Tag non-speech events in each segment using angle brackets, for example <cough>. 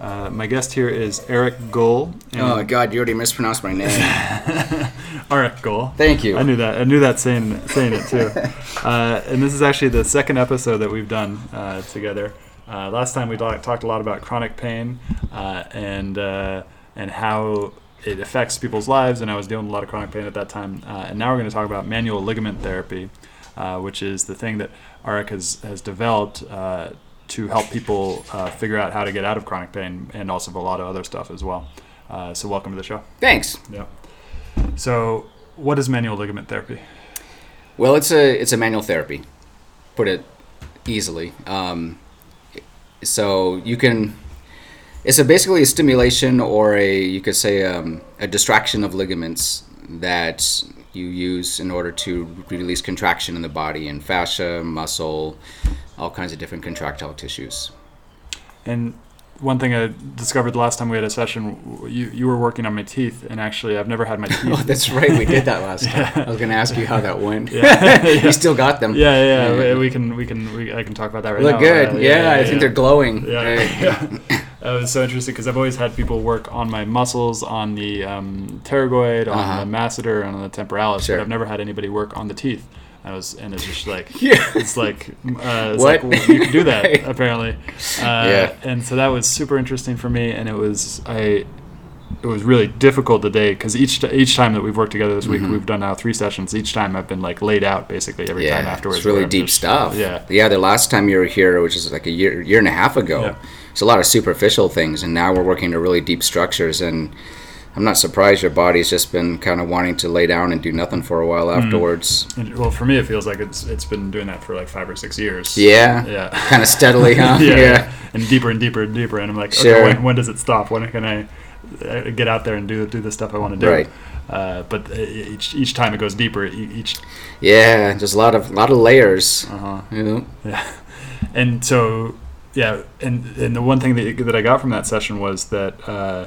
Uh, my guest here is Eric Gohl. Oh God, you already mispronounced my name. <laughs> Eric Gohl. Thank you. I knew that. I knew that saying saying it too. <laughs> uh, and this is actually the second episode that we've done uh, together. Uh, last time we talk, talked a lot about chronic pain uh, and uh, and how it affects people's lives. And I was dealing with a lot of chronic pain at that time. and now we're going to talk about manual ligament therapy, which is the thing that Eric has has developed to help people uh, figure out how to get out of chronic pain and also a lot of other stuff as well. Uh, so, welcome to the show. Thanks. Yeah. So, what is manual ligament therapy? Well, it's a it's a manual therapy, put it easily. Um, so you can. It's a basically a stimulation or a you could say um, a distraction of ligaments that you use in order to release contraction in the body and fascia, muscle, all kinds of different contractile tissues. And one thing I discovered the last time we had a session, you, you were working on my teeth, and actually I've never had my <laughs> teeth. oh, that's right, we did that last time. <laughs> I was going to ask you how that went. <laughs> Yeah. you still got them. Yeah, yeah, yeah. We, we can, we can, we, I can talk about that right Look now. good. Uh, yeah, yeah, I think they're glowing. Yeah. yeah. It was so interesting because I've always had people work on my muscles, on the um, pterygoid, on uh-huh. the masseter, and on the temporalis, sure. but I've never had anybody work on the teeth. I was, and it's just like, <laughs> yeah. it's like, uh, it's what? like well, you can do that <laughs> apparently. Uh, yeah. And so that was super interesting for me, and it was I, it was really difficult today because each each time that we've worked together this week, Mhm. we've done now three sessions. Each time I've been like laid out basically every time afterwards. It's really deep just- stuff. Yeah. Yeah, the last time you were here, which is like a year year and a half ago, Yeah. It's a lot of superficial things, and now we're working to really deep structures. And I'm not surprised your body's just been kind of wanting to lay down and do nothing for a while Mm. afterwards. And, well, for me, it feels like it's it's been doing that for like five or six years. Yeah, Yeah. kind of steadily, <laughs> huh? yeah, yeah, and deeper and deeper and deeper. And I'm like, okay, Sure. when, when does it stop? When can I uh, get out there and do do the stuff I want to do? Right. Uh, but uh, each each time it goes deeper. Each yeah. There's a lot of lot of layers. uh huh. You know? Yeah. And so, yeah, and and the one thing that that I got from that session was that uh,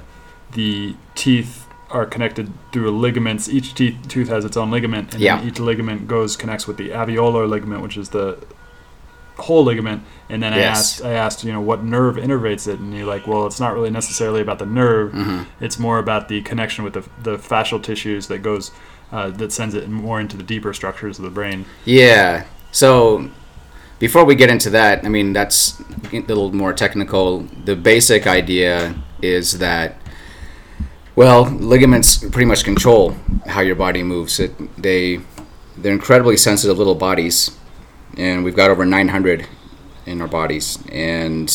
the teeth are connected through ligaments. Each teeth tooth has its own ligament, and Yeah. then each ligament goes connects with the alveolar ligament, which is the whole ligament. And then I Yes. asked, I asked, you know, what nerve innervates it, and you're like, well, it's not really necessarily about the nerve. Mhm. It's more about the connection with the the fascial tissues that goes. Uh, that sends it more into the deeper structures of the brain. Yeah. So before we get into that, I mean that's a little more technical. The basic idea is that well, ligaments pretty much control how your body moves. It they they're incredibly sensitive little bodies, and we've got over 900 in our bodies, and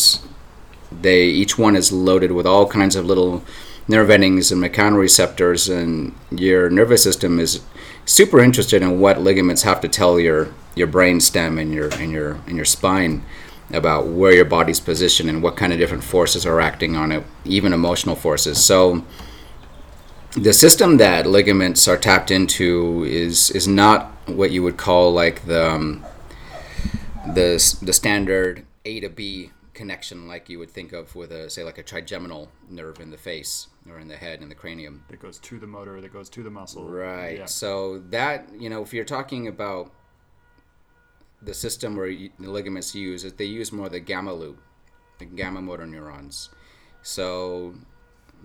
they each one is loaded with all kinds of little nerve endings and mechanoreceptors, and your nervous system is super interested in what ligaments have to tell your your brain stem and your and your and your spine about where your body's positioned and what kind of different forces are acting on it, even emotional forces. So the system that ligaments are tapped into is is not what you would call like the um, the the standard A to B connection like you would think of with a say like a trigeminal nerve in the face or in the head in the cranium. That goes to the motor. That goes to the muscle. Right. Yeah. So that you know, if you're talking about the system where you, the ligaments use, is they use more the gamma loop, the gamma motor neurons. So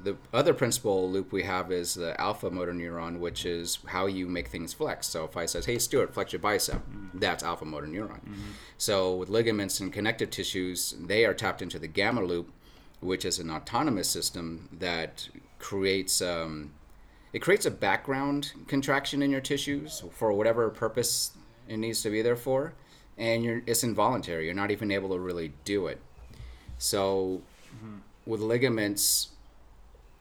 the other principal loop we have is the alpha motor neuron, which is how you make things flex. So if I says, "Hey Stewart, flex your bicep," mm-hmm. that's alpha motor neuron. Mm-hmm. So with ligaments and connective tissues, they are tapped into the gamma loop, which is an autonomous system that creates um, it creates a background contraction in your tissues for whatever purpose it needs to be there for, and you're, it's involuntary. You're not even able to really do it. So mm-hmm. with ligaments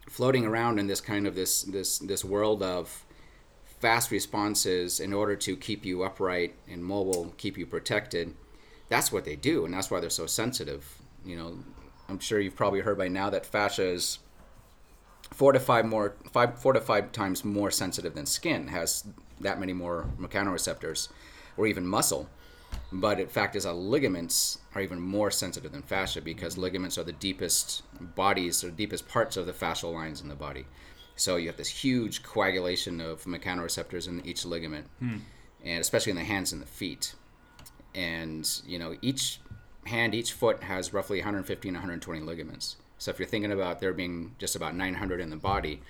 floating around in this kind of this this this world of fast responses in order to keep you upright and mobile, keep you protected. That's what they do, and that's why they're so sensitive. You know, I'm sure you've probably heard by now that fascia is four to five more five four to five times more sensitive than skin. Has that many more mechanoreceptors, or even muscle. But in fact, is that ligaments are even more sensitive than fascia because ligaments are the deepest bodies or deepest parts of the fascial lines in the body. So you have this huge coagulation of mechanoreceptors in each ligament, and especially in the hands and the feet. And you know, each hand, each foot has roughly 150 and 120 ligaments. So if you're thinking about there being just about 900 in the body,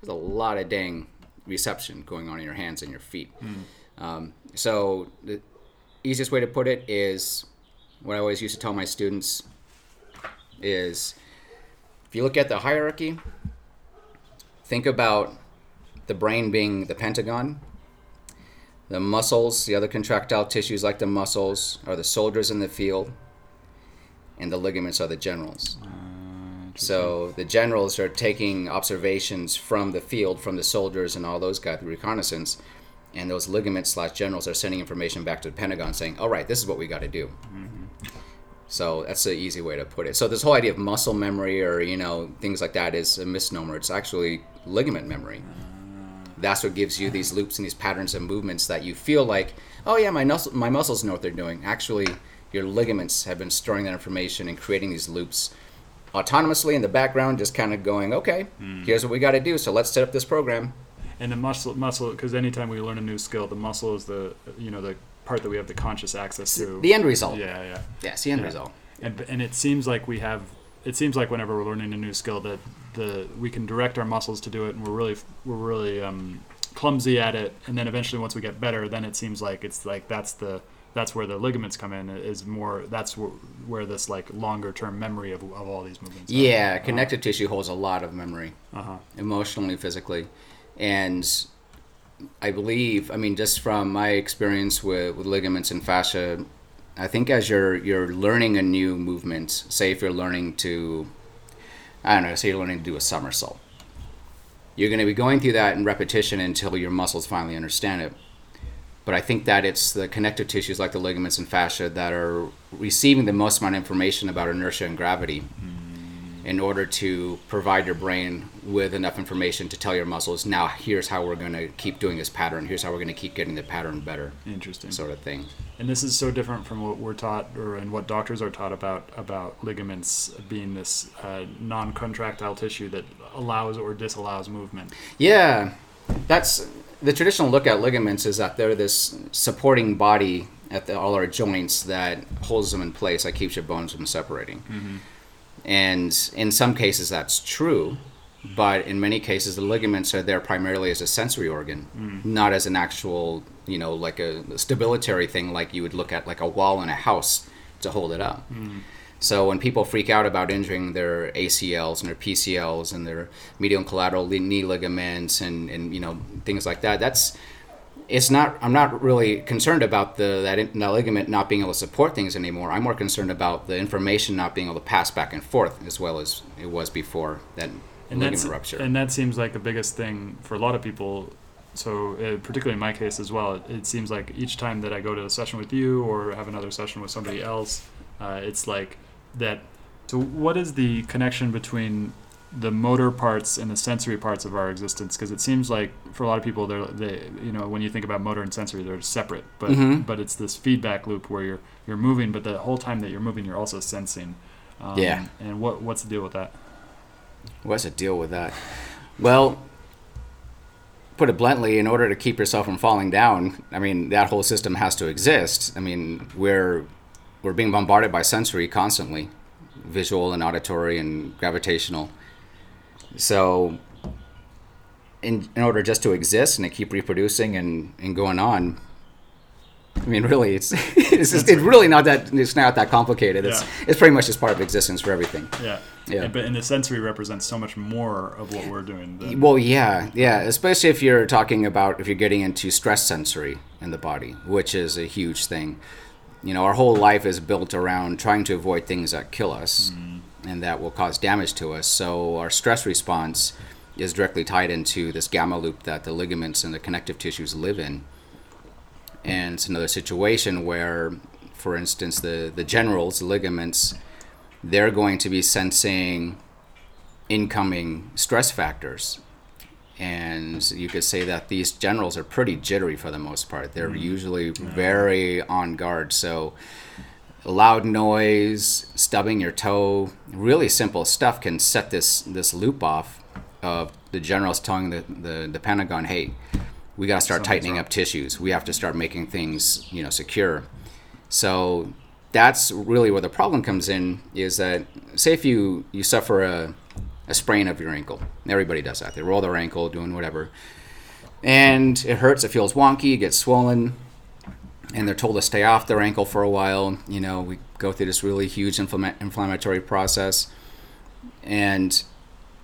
there's a lot of dang reception going on in your hands and your feet. Um, so easiest way to put it is what I always used to tell my students is if you look at the hierarchy, think about the brain being the pentagon. The muscles, the other contractile tissues like the muscles, are the soldiers in the field, and the ligaments are the generals. Ah, so the generals are taking observations from the field, from the soldiers and all those guys, the reconnaissance, and those ligaments slash generals are sending information back to the Pentagon saying, "All right, this is what we got to do." Mm-hmm. So that's the easy way to put it. So this whole idea of muscle memory or you know things like that is a misnomer. It's actually ligament memory. Ah. That's what gives you these loops and these patterns of movements that you feel like, oh yeah, my muscle, my muscles know what they're doing. Actually, your ligaments have been storing that information and creating these loops autonomously in the background, just kind of going, okay, hmm. here's what we got to do. So let's set up this program. And the muscle, muscle, because anytime we learn a new skill, the muscle is the you know the part that we have the conscious access to. The end result. yeah, yeah. Yes, the end Yeah. result. And and it seems like we have. It seems like whenever we're learning a new skill, that the we can direct our muscles to do it, and we're really we're really um, clumsy at it. And then eventually, once we get better, then it seems like it's like that's the that's where the ligaments come in. Is more that's where, where this like longer term memory of, of all these movements. are. Yeah, connective tissue holds a lot of memory, Uh-huh. emotionally, physically, and I believe. I mean, just from my experience with, with ligaments and fascia, I think as you're you're learning a new movement, say if you're learning to, I don't know, say you're learning to do a somersault, you're going to be going through that in repetition until your muscles finally understand it. But I think that it's the connective tissues like the ligaments and fascia that are receiving the most amount of information about inertia and gravity mm-hmm. In order to provide your brain with enough information to tell your muscles, now here's how we're going to keep doing this pattern, here's how we're going to keep getting the pattern better, Interesting. sort of thing. And this is so different from what we're taught, or and what doctors are taught about about ligaments being this uh, non-contractile tissue that allows or disallows movement. Yeah, that's the traditional look at ligaments is that they're this supporting body at the, all our joints that holds them in place, that keeps your bones from separating. And in some cases, that's true, but in many cases, the ligaments are there primarily as a sensory organ, mm. not as an actual, you know, like a stabilitary thing, like you would look at like a wall in a house to hold it up. Mm. So when people freak out about injuring their ACLs and their PCLs and their medial and collateral knee ligaments and, and you know things like that, that's it's not. I'm not really concerned about the that, that ligament not being able to support things anymore. I'm more concerned about the information not being able to pass back and forth as well as it was before that and ligament rupture. and that seems like the biggest thing for a lot of people so uh, particularly in my case as well it, it seems like each time that i go to a session with you or have another session with somebody else uh, it's like that so what is the connection between the motor parts and the sensory parts of our existence because it seems like for a lot of people they're they you know when you think about motor and sensory they're separate but Mhm. but it's this feedback loop where you're you're moving but the whole time that you're moving you're also sensing um, Yeah. and what what's the deal with that What's the deal with that? Well, put it bluntly, in order to keep yourself from falling down, I mean, that whole system has to exist. I mean, we're we're being bombarded by sensory constantly, visual and auditory and gravitational. So, in in order just to exist and to keep reproducing and, and going on, I mean, really, it's <laughs> it's, just, it's really not that it's not that complicated. It's Yeah. it's pretty much just part of existence for everything. Yeah. Yeah. And, but and the sensory represents so much more of what we're doing. than- Well, yeah, yeah. Especially if you're talking about if you're getting into stress sensory in the body, which is a huge thing. You know, our whole life is built around trying to avoid things that kill us mm. And that will cause damage to us. So our stress response is directly tied into this gamma loop that the ligaments and the connective tissues live in. And it's another situation where, for instance, the, the generals, the ligaments, they're going to be sensing incoming stress factors. And you could say that these generals are pretty jittery for the most part. They're mm. usually very on guard. So, loud noise, stubbing your toe, really simple stuff can set this, this loop off of the generals telling the, the, the Pentagon, hey, we got to start Something's tightening wrong. up tissues. We have to start making things, you know, secure. So that's really where the problem comes in is that say if you you suffer a, a sprain of your ankle everybody does that they roll their ankle doing whatever and it hurts it feels wonky it gets swollen and they're told to stay off their ankle for a while. You know we go through this really huge inflammatory process. And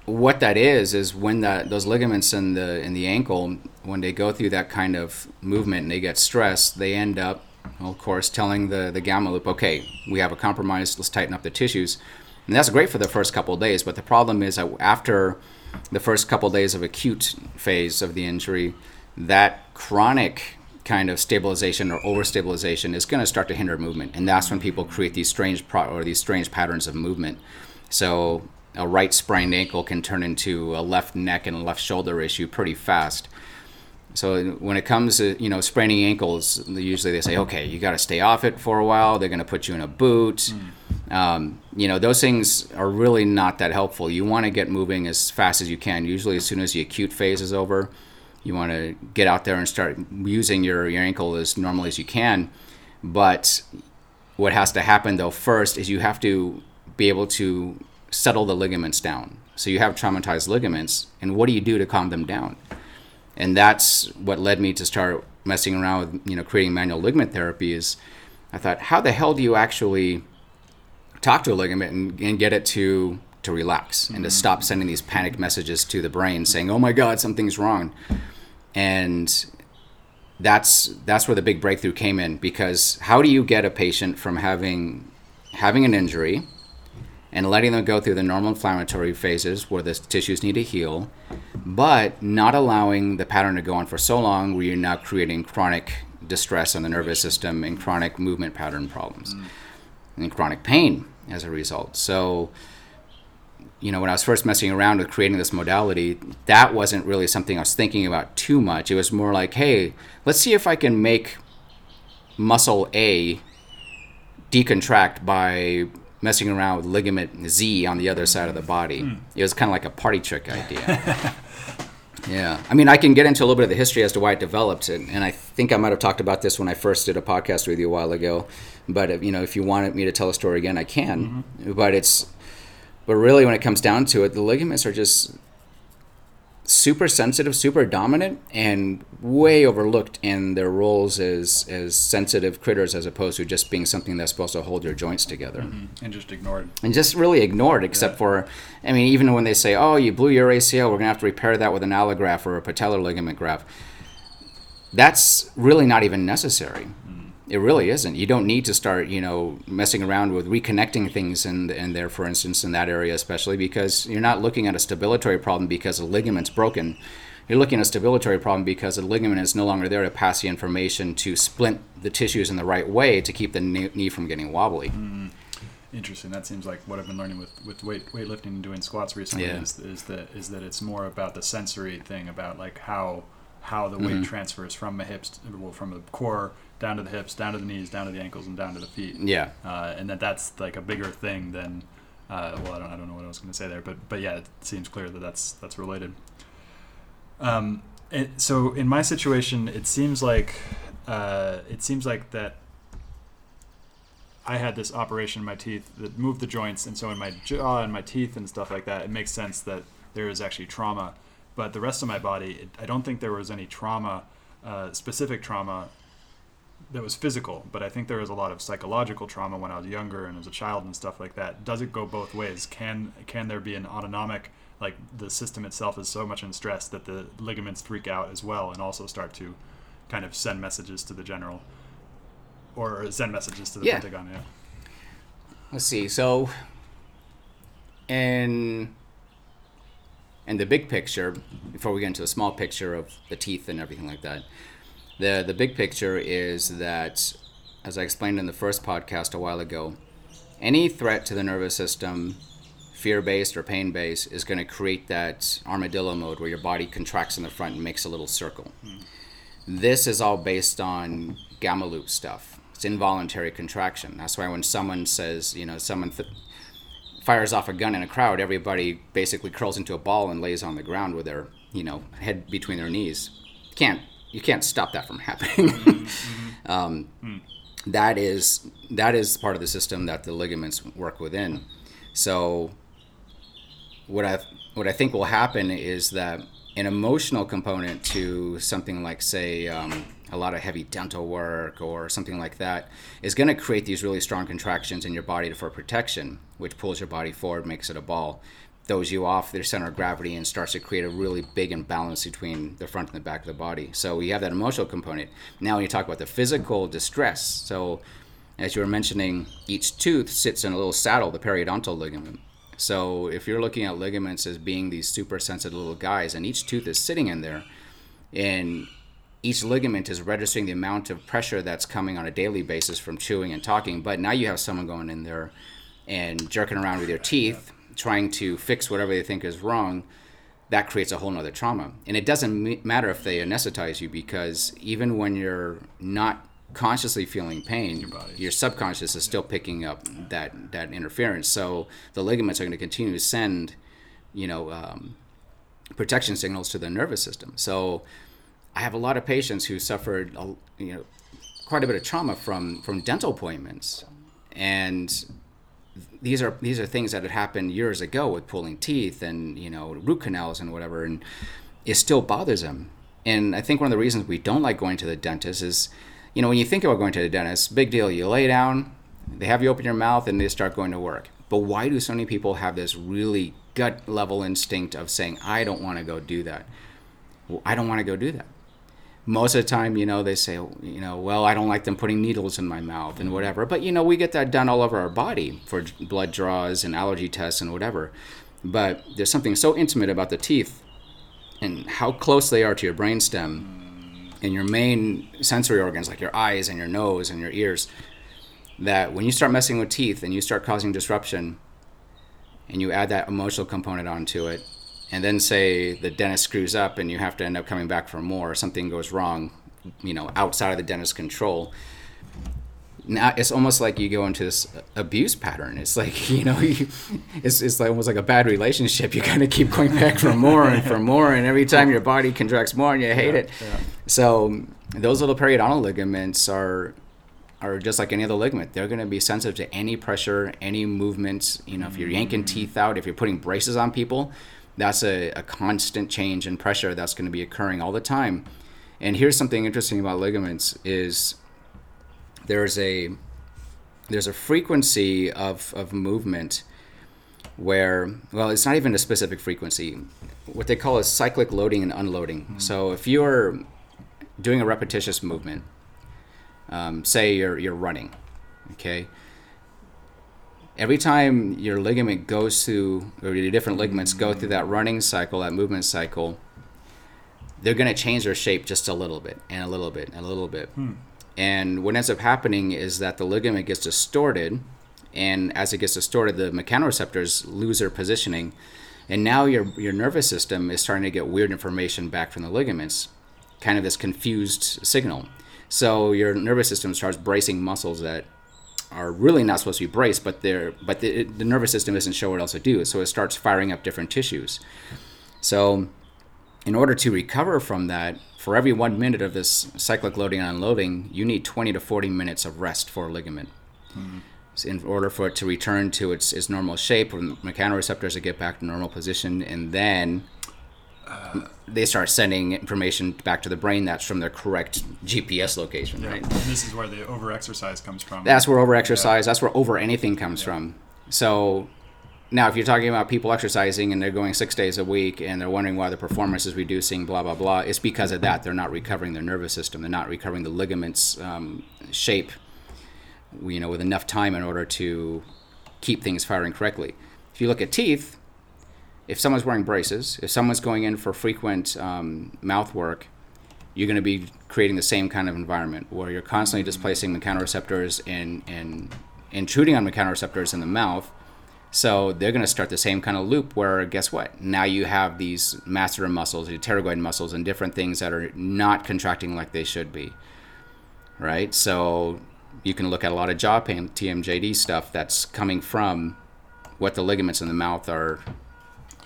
what that is is when that those ligaments in the in the ankle when they go through that kind of movement and they get stressed they end up of course telling the the gamma loop okay we have a compromise. Let's tighten up the tissues. And that's great for the first couple days but the problem is that after the first couple days of acute phase of the injury that chronic kind of stabilization or overstabilization is going to start to hinder movement and that's when people create these strange pro- or these strange patterns of movement so a right sprained ankle can turn into a left neck and left shoulder issue pretty fast. So when it comes to you know spraining ankles, usually they say, okay, you got to stay off it for a while. They're going to put you in a boot. Um, you know those things are really not that helpful. You want to get moving as fast as you can. Usually, as soon as the acute phase is over, you want to get out there and start using your, your ankle as normally as you can. But what has to happen though first is you have to be able to settle the ligaments down. So you have traumatized ligaments, and what do you do to calm them down? And that's what led me to start messing around with you know creating manual ligament therapy is I thought, how the hell do you actually talk to a ligament and, and get it to to relax and to mm-hmm. stop sending these panic messages to the brain saying, "Oh my God, something's wrong," and that's that's where the big breakthrough came in because how do you get a patient from having having an injury and letting them go through the normal inflammatory phases where the tissues need to heal, but not allowing the pattern to go on for so long where you're now creating chronic distress on the nervous system and chronic movement pattern problems mm. and chronic pain as a result. So, you know, when I was first messing around with creating this modality, that wasn't really something I was thinking about too much. It was more like, hey, let's see if I can make muscle A decontract by messing around with ligament Z on the other side of the body. Mm. It was kind of like a party trick idea. <laughs> yeah. I mean, I can get into a little bit of the history as to why it developed. And, and I think I might have talked about this when I first did a podcast with you a while ago. But, if, you know, if you wanted me to tell a story again, I can. Mm-hmm. But it's, but really, when it comes down to it, the ligaments are just super sensitive, super dominant, and way overlooked in their roles as as sensitive critters as opposed to just being something that's supposed to hold your joints together. Mm-hmm. And just ignored. And just really ignored, except yeah. for, I mean, even when they say, "Oh, you blew your ACL, we're gonna have to repair that with an allograft or a patellar ligament graft," that's really not even necessary. It really isn't. You don't need to start, you know, messing around with reconnecting things in, in there, for instance, in that area especially, because you're not looking at a stabilatory problem because a ligament's broken. You're looking at a stabilatory problem because the ligament is no longer there to pass the information to splint the tissues in the right way to keep the knee from getting wobbly. Mm. Interesting. That seems like what I've been learning with, with weight weightlifting and doing squats recently yeah. is, is that is that it's more about the sensory thing about like how how the weight mm-hmm. transfers from the hips, well, from the core down to the hips, down to the knees, down to the ankles, and down to the feet. Yeah. Uh, and that that's like a bigger thing than, uh, well, I don't, I don't know what I was going to say there, but but yeah, it seems clear that that's that's related. Um, it, so in my situation, it seems like uh, it seems like that I had this operation in my teeth that moved the joints, and so in my jaw and my teeth and stuff like that, it makes sense that there is actually trauma. But the rest of my body, it, I don't think there was any trauma, uh, specific trauma that was physical, but I think there was a lot of psychological trauma when I was younger and as a child and stuff like that. Does it go both ways? Can can there be an autonomic like the system itself is so much in stress that the ligaments freak out as well and also start to kind of send messages to the general or send messages to the yeah. Pentagon, yeah. Let's see. So in in the big picture, before we get into the small picture of the teeth and everything like that, the the big picture is that, as I explained in the first podcast a while ago, any threat to the nervous system, fear based or pain based, is going to create that armadillo mode where your body contracts in the front and makes a little circle. Mm. This is all based on gamma loop stuff. It's involuntary contraction. That's why when someone says, you know, someone th- fires off a gun in a crowd, everybody basically curls into a ball and lays on the ground with their, you know, head between their knees. Can't you can't stop that from <laughs> happening. mm-hmm. um, mm. that is that is part of the system that the ligaments work within. So what I what I think will happen is that an emotional component to something like say um, a lot of heavy dental work or something like that is going to create these really strong contractions in your body for protection, which pulls your body forward, makes it a ball throws you off their center of gravity and starts to create a really big imbalance between the front and the back of the body. So we have that emotional component. Now, when you talk about the physical distress, so as you were mentioning, each tooth sits in a little saddle, the periodontal ligament. So if you're looking at ligaments as being these super sensitive little guys, and each tooth is sitting in there, and each ligament is registering the amount of pressure that's coming on a daily basis from chewing and talking. But now you have someone going in there and jerking around with your teeth trying to fix whatever they think is wrong, that creates a whole nother trauma. And it doesn't matter if they anesthetize you because even when you're not consciously feeling pain, your, your subconscious is still picking up that that interference. So the ligaments are going to continue to send, you know, um, protection signals to the nervous system. So I have a lot of patients who suffered, you know, quite a bit of trauma from from dental appointments, and these are these are things that had happened years ago with pulling teeth and you know root canals and whatever, and it still bothers them. And I think one of the reasons we don't like going to the dentist is, you know, when you think about going to the dentist, big deal. You lay down, they have you open your mouth, and they start going to work. But why do so many people have this really gut level instinct of saying, I don't want to go do that? Well, I don't want to go do that. Most of the time, you know, they say, you know, well, I don't like them putting needles in my mouth and whatever. But, you know, we get that done all over our body for blood draws and allergy tests and whatever. But there's something so intimate about the teeth and how close they are to your brainstem and your main sensory organs, like your eyes and your nose and your ears, that when you start messing with teeth and you start causing disruption and you add that emotional component onto it, and then say the dentist screws up and you have to end up coming back for more, or something goes wrong, you know, outside of the dentist's control. Now it's almost like you go into this abuse pattern. It's like <laughs> you know, you, it's it's like almost like a bad relationship. You kind of keep going back for more and for more, and every time your body contracts more, and you hate Yeah, it. yeah. So those little periodontal ligaments are are just like any other ligament. They're going to be sensitive to any pressure, any movements. You know, if you're yanking mm. teeth out, if you're putting braces on people, that's a, a constant change in pressure that's going to be occurring all the time. And here's something interesting about ligaments is there's a there's a frequency of, of movement where well it's not even a specific frequency. What they call is cyclic loading and unloading. So if you're doing a repetitious movement um, say you're, you're running okay every time your ligament goes through or your different ligaments go through that running cycle that movement cycle they're going to change their shape just a little bit and a little bit and a little bit hmm. and what ends up happening is that the ligament gets distorted, and as it gets distorted, the mechanoreceptors lose their positioning, and now your your nervous system is starting to get weird information back from the ligaments, kind of this confused signal. So your nervous system starts bracing muscles that are really not supposed to be braced, but they're but the, the nervous system isn't sure what else to do, so it starts firing up different tissues. So in order to recover from that, for every one minute of this cyclic loading and unloading, you need 20 to 40 minutes of rest for a ligament. Hmm. So in order for it to return to its, its normal shape, the mechanoreceptors to get back to normal position, and then uh, they start sending information back to the brain that's from their correct GPS location, Yeah. right? And this is where the overexercise comes from. That's where over exercise, that's where over anything comes from. So now, if you're talking about people exercising and they're going six days a week and they're wondering why the performance is reducing, blah, blah, blah, it's because of that. They're not recovering their nervous system. They're not recovering the ligaments um, shape, you know, with enough time in order to keep things firing correctly. If you look at teeth, if someone's wearing braces, if someone's going in for frequent um, mouth work, you're going to be creating the same kind of environment where you're constantly displacing mechanoreceptors and, intruding on mechanoreceptors in the mouth. So they're going to start the same kind of loop where, guess what? Now you have these masseter muscles, your pterygoid muscles, and different things that are not contracting like they should be. Right? So you can look at a lot of jaw pain, TMJD stuff that's coming from what the ligaments in the mouth are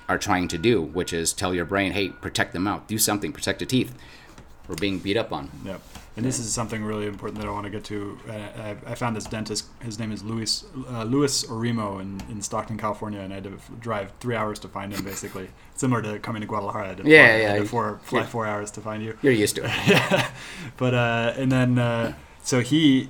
are trying to do, which is tell your brain, hey, protect the mouth, do something, protect the teeth. We're being beat up on. Yep. And this is something really important that I want to get to. Uh, I, I found this dentist. His name is Luis uh, Luis Orimo in, in Stockton, California, and I had to f- drive three hours to find him. Basically, similar to coming to Guadalajara. I had to Yeah, fly, I yeah. had to four, fly Yeah. four hours to find you. You're used to it. <laughs> yeah. But uh, and then uh, so he,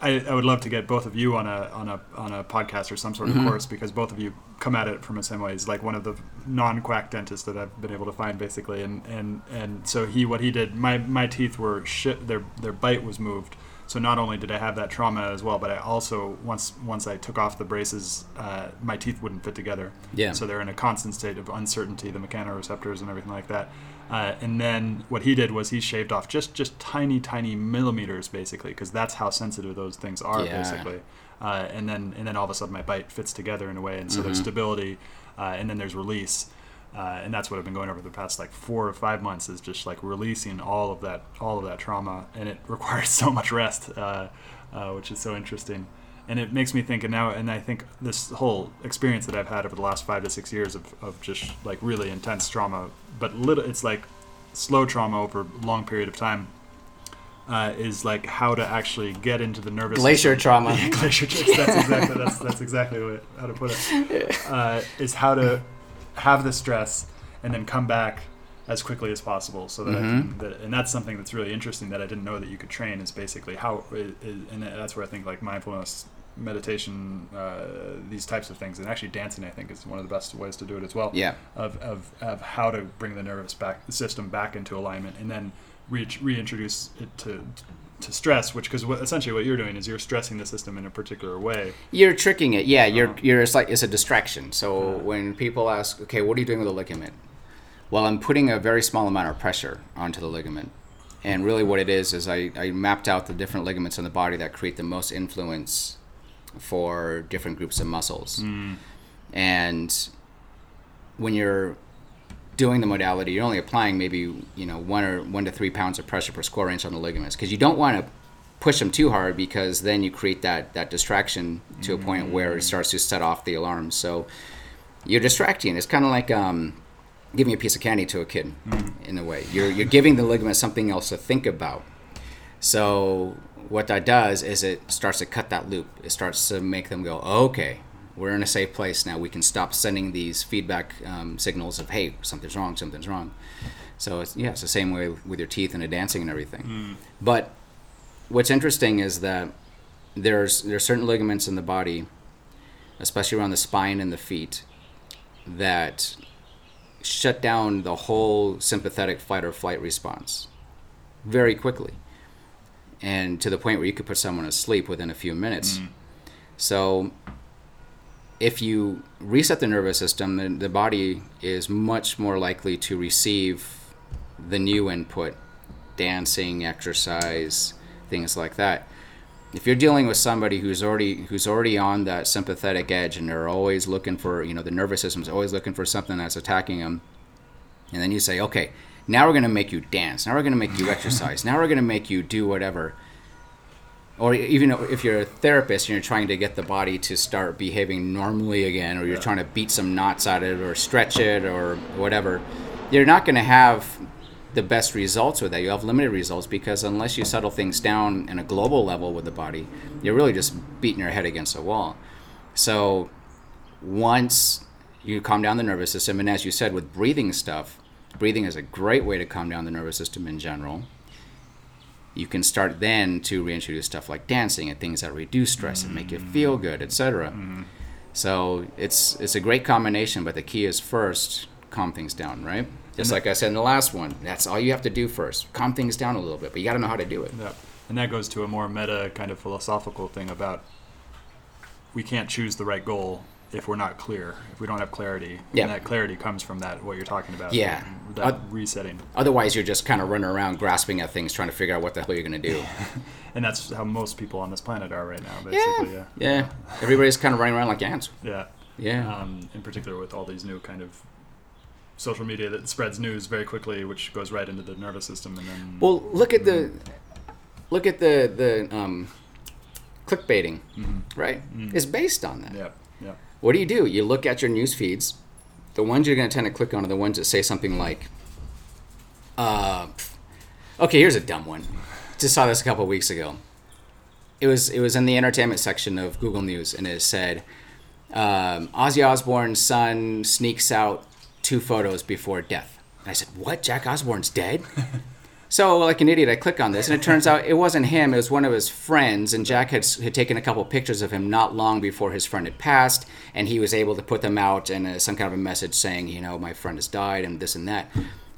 I, I would love to get both of you on a on a on a podcast or some sort of Mhm. course because both of you come at it from the same way. He's like one of the non-quack dentists that I've been able to find basically, and and and so he what he did. My my teeth were shit. Their their bite was moved. So not only did I have that trauma as well, but I also once once I took off the braces, uh, my teeth wouldn't fit together. Yeah. So they're in a constant state of uncertainty, the mechanoreceptors and everything like that. Uh, and then what he did was he shaved off just just tiny tiny millimeters basically because that's how sensitive those things are Yeah. basically. Uh, and then and then all of a sudden my bite fits together in a way, and so there's Mhm. stability, uh, and then there's release. Uh, and that's what I've been going over the past like four or five months is just like releasing all of that all of that trauma, and it <laughs> requires so much rest, uh, uh, which is so interesting. And it makes me think, and now, and I think this whole experience that I've had over the last five to six years of, of just like really intense trauma, but little, it's like slow trauma over a long period of time, uh, is like how to actually get into the nervous Glacier system. trauma. <laughs> Yeah, glacier trauma. That's exactly that's that's exactly what, how to put it. <laughs> Uh, is how to have the stress and then come back as quickly as possible so that, I Mhm. can, that and that's something that's really interesting that I didn't know that you could train is basically how and that's where I think like mindfulness meditation uh, these types of things and actually dancing I think is one of the best ways to do it as well Yeah. of, of, of how to bring the nervous back the system back into alignment and then re- reintroduce it to to stress which because what, essentially what you're doing is you're stressing the system in a particular way You're tricking it. Yeah, you're Uh-huh. you're it's like it's a distraction. So Uh-huh. when people ask, okay, what are you doing with the ligament? Well, I'm putting a very small amount of pressure onto the ligament. And really what it is is I, I mapped out the different ligaments in the body that create the most influence for different groups of muscles. Mm. And when you're doing the modality, you're only applying maybe you know one or one to three pounds of pressure per square inch on the ligaments because you don't want to push them too hard because then you create that that distraction to a point mm. where it starts to set off the alarm. So you're distracting. It's kind of like um, giving a piece of candy to a kid mm. in a way. You're you're giving the ligament something else to think about. So what that does is it starts to cut that loop. It starts to make them go, okay, we're in a safe place now. We can stop sending these feedback um, signals of, hey, something's wrong, something's wrong. So it's, yeah, it's the same way with your teeth and the dancing and everything. But what's interesting is that there's there's certain ligaments in the body, especially around the spine and the feet, that shut down the whole sympathetic fight or flight response very quickly and to the point where you could put someone asleep within a few minutes. Mm. So if you reset the nervous system then the body is much more likely to receive the new input dancing exercise things like that. If you're dealing with somebody who's already who's already on that sympathetic edge and they're always looking for you know the nervous system's always looking for something that's attacking them and then you say okay now we're going to make you dance. Now we're going to make you exercise. Now we're going to make you do whatever. Or even if you're a therapist and you're trying to get the body to start behaving normally again or you're trying to beat some knots out of it or stretch it or whatever you're not going to have the best results with that. You have limited results because unless you settle things down in a global level with the body you're really just beating your head against a wall. So once you calm down the nervous system and as you said with breathing stuff breathing is a great way to calm down the nervous system in general. You can start then to reintroduce stuff like dancing and things that reduce stress and make you feel mm. good etc mm-hmm. so it's it's a great combination but the key is first calm things down right? Just like i said in the last one that's all you have to do first. Calm things down a little bit but you got to know how to do it. Yeah, and that goes to a more meta kind of philosophical thing about we can't choose the right goal if we're not clear, if we don't have clarity. Yeah. And that clarity comes from that what you're talking about. Yeah. That Uh, resetting. otherwise you're just kind of running around grasping at things trying to figure out what the hell you're going to do <laughs> And that's how most people on this planet are right now, basically. Yeah. yeah everybody's kind of running around like ants Yeah. yeah Um, in particular with all these new kind of social media that spreads news very quickly, which goes right into the nervous system and then Well, look at the look at the the um, clickbaiting, right? It's based on that. Yeah, yeah. What do you do? You look at your news feeds. The ones you're going to tend to click on are the ones that say something like, uh, "Okay, here's a dumb one." Just saw this a couple weeks ago. It was it was in the entertainment section of Google News, and it said, um, "Ozzy Osbourne's son sneaks out two photos before death." And I said, "What? Jack Osbourne's dead?" <laughs> So, like an idiot, I click on this, and it turns out it wasn't him. It was one of his friends, and Jack had, had taken a couple pictures of him not long before his friend had passed, and he was able to put them out and uh, some kind of a message saying, you know, my friend has died, and this and that.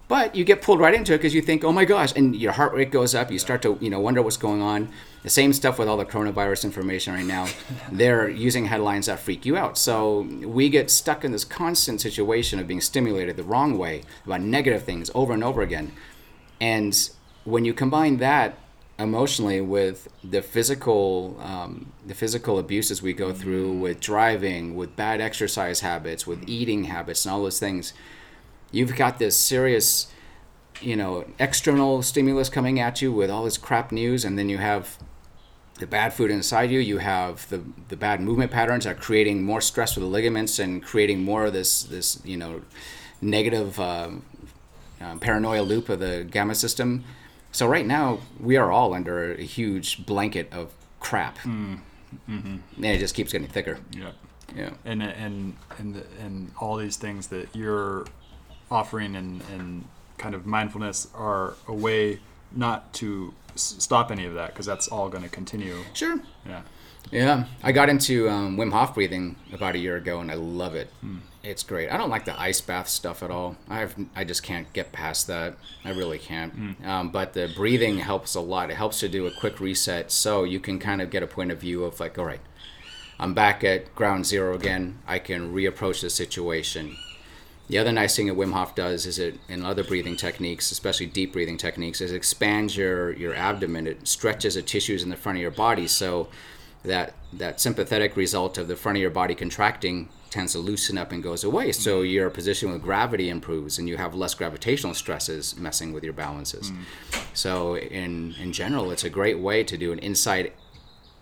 But you get pulled right into it because you think, oh my gosh, and your heart rate goes up. You start to, you know, wonder what's going on. The same stuff with all the coronavirus information right now. <laughs> They're using headlines that freak you out. So we get stuck in this constant situation of being stimulated the wrong way about negative things over and over again. And when you combine that emotionally with the physical, um, the physical abuses we go through with driving, with bad exercise habits, with eating habits, and all those things, you've got this serious, you know, external stimulus coming at you with all this crap news, and then you have the bad food inside you. You have the the bad movement patterns are creating more stress for the ligaments and creating more of this this you know negative um, um, paranoia loop of the gamma system. So right now we are all under a huge blanket of crap, and it just keeps getting thicker. Yeah. Yeah. and and and and all these things that you're offering and and kind of mindfulness are a way not to s- stop any of that because that's all going to continue. Sure. Yeah. Yeah, I got into um, Wim Hof breathing about a year ago, and I love it. It's great. I don't like the ice bath stuff at all. I have, I just can't get past that. I really can't. Um, but the breathing helps a lot. It helps to do a quick reset, so you can kind of get a point of view of like, all right, I'm back at ground zero again. I can reapproach the situation. The other nice thing that Wim Hof does is it, in other breathing techniques, especially deep breathing techniques, is it expands your, your abdomen. It stretches the tissues in the front of your body. So that that sympathetic result of the front of your body contracting tends to loosen up and goes away. So mm-hmm. your position with gravity improves and you have less gravitational stresses messing with your balances. Mm. So in in general, it's a great way to do an inside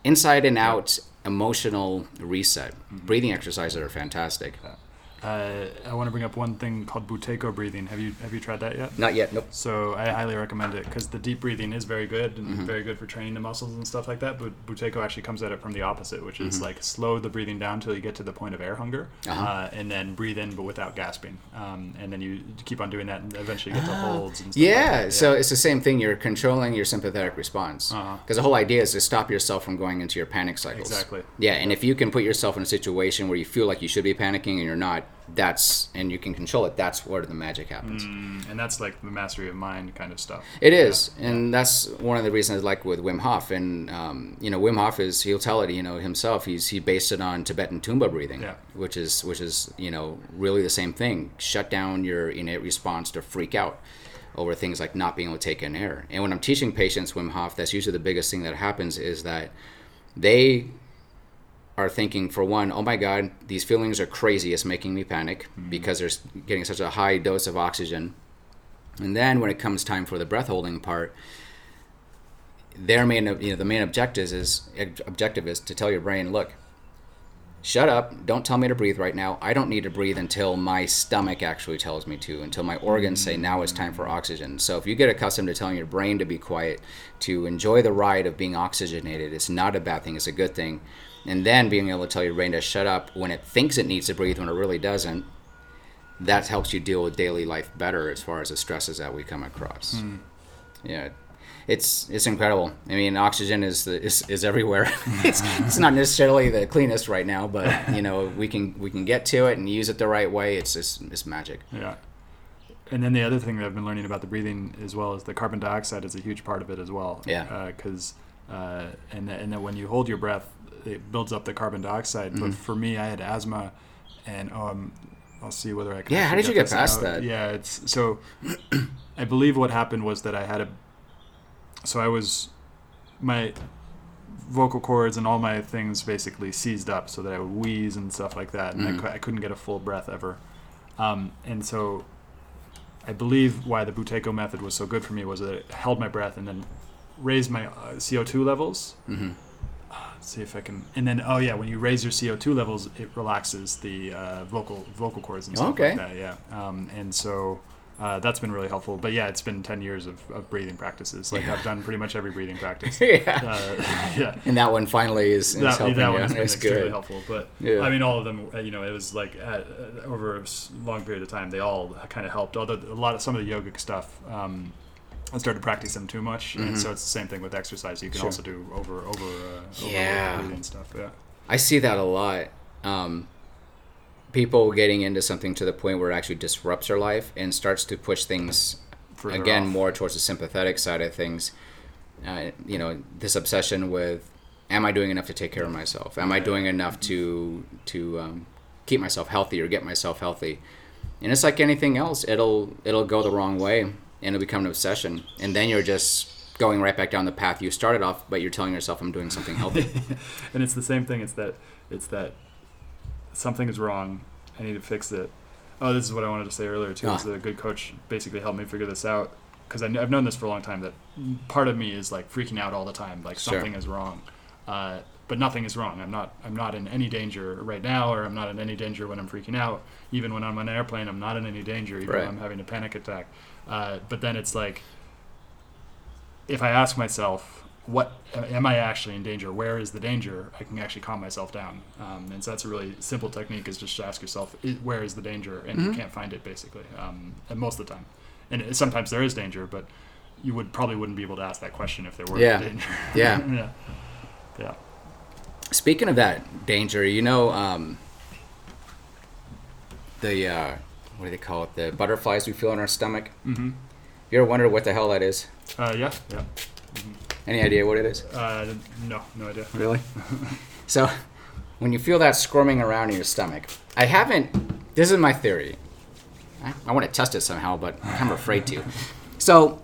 inside and out emotional reset. Mm-hmm. Breathing exercises are fantastic. Uh, I want to bring up one thing called Buteyko breathing. Have you have you tried that yet? Not yet. Nope. So I highly recommend it because the deep breathing is very good and Mm-hmm. very good for training the muscles and stuff like that. But Buteyko actually comes at it from the opposite, which Mm-hmm. is like slow the breathing down till you get to the point of air hunger, Uh-huh. uh, and then breathe in but without gasping. Um, and then you keep on doing that, and eventually you get to holds and stuff. like Yeah, so it's the same thing. You're controlling your sympathetic response. Uh-huh. Because the whole idea is to stop yourself from going into your panic cycles. Exactly. Yeah, and if you can put yourself in a situation where you feel like you should be panicking and you're not, that's and you can control it. That's where the magic happens. Mm, and that's like the mastery of mind kind of stuff. It is, and that's one of the reasons like with Wim Hof. And um, you know, Wim Hof is he'll tell it, you know, himself. He's he based it on Tibetan Tummo breathing, Yeah. which is which is you know really the same thing. Shut down your innate response to freak out over things like not being able to take in air. And when I'm teaching patients Wim Hof, that's usually the biggest thing that happens is that they are thinking for one, oh my god, these feelings are crazy. It's making me panic mm-hmm. because they're getting such a high dose of oxygen. And then when it comes time for the breath holding part, their main, you know, the main objective is objective is to tell your brain, look, shut up, don't tell me to breathe right now. I don't need to breathe until my stomach actually tells me to, until my organs say mm-hmm. now it's time for oxygen. So if you get accustomed to telling your brain to be quiet, to enjoy the ride of being oxygenated, it's not a bad thing, it's a good thing. And then being able to tell your brain to shut up when it thinks it needs to breathe when it really doesn't, that helps you deal with daily life better as far as the stresses that we come across. Yeah, it's it's incredible. I mean, oxygen is the, is, is everywhere. <laughs> it's, it's not necessarily the cleanest right now, but <laughs> you know we can we can get to it and use it the right way. It's just it's magic. Yeah. And then the other thing that I've been learning about the breathing as well is the carbon dioxide is a huge part of it as well. Yeah. Because uh, and that, and that when you hold your breath, it builds up the carbon dioxide. Mm-hmm. But for me, I had asthma, and um, I'll see whether I can. Yeah, how did you get past out. that? Yeah, it's so. <clears throat> I believe what happened was that I had a. So I was, my vocal cords and all my things basically seized up so that I would wheeze and stuff like that, and I, Mhm. cou- I couldn't get a full breath ever. Um, and so I believe why the Buteyko method was so good for me was that it held my breath and then raised my uh, CO2 levels. hmm Let's see if I can. And then, oh yeah, when you raise your CO2 levels, it relaxes the uh, vocal vocal cords and stuff Okay. like that. Yeah. Um, and so uh, that's been really helpful. But yeah, it's been 10 years of, of breathing practices. Like Yeah. I've done pretty much every breathing practice. <laughs> yeah. Uh, <laughs> yeah. And that one finally is, is That, helping that one has been extremely good. helpful, but Yeah. I mean, all of them. uh, You know, it was like uh, uh, over a long period of time, they all kind of helped. Although a lot of some of the yogic stuff, um, I started practicing them too much, and Mhm. so it's the same thing with exercise. You can Sure. also do over over uh, over Yeah. breathing stuff. Yeah. I see that a lot. Um, people getting into something to the point where it actually disrupts their life and starts to push things Further again off. more towards the sympathetic side of things. Uh, you know, this obsession with, am I doing enough to take care of myself? Am I doing enough to to um, keep myself healthy or get myself healthy? And it's like anything else; it'll it'll go the wrong way and it'll become an obsession, and then you're just going right back down the path you started off, but you're telling yourself, "I'm doing something healthy." <laughs> and it's the same thing. It's that it's that something is wrong. I need to fix it. Oh, this is what I wanted to say earlier too. Is Ah. that a good coach basically helped me figure this out because I've known this for a long time. That part of me is like freaking out all the time, like Sure. something is wrong. Uh, but nothing is wrong. I'm not. I'm not in any danger right now, or I'm not in any danger when I'm freaking out. Even when I'm on an airplane, I'm not in any danger. Even Right. when I'm having a panic attack. Uh, but then it's like, if I ask myself, what am I actually in danger? Where is the danger? I can actually calm myself down. Um, and so that's a really simple technique is just to ask yourself, where is the danger? And you Mhm. can't find it basically, um, and most of the time. and sometimes there is danger, but you would probably wouldn't be able to ask that question if there were Yeah. danger. Yeah. <laughs> yeah, yeah. Speaking of that danger, you know, um, the uh, what do they call it? The butterflies we feel in our stomach. Mm-hmm. You ever wonder what the hell that is? Uh, yeah, yeah. Any idea what it is? Uh, no, no idea. Really? <laughs> so, when you feel that squirming around in your stomach, I haven't. This is my theory. I, I want to test it somehow, but I'm afraid to. So,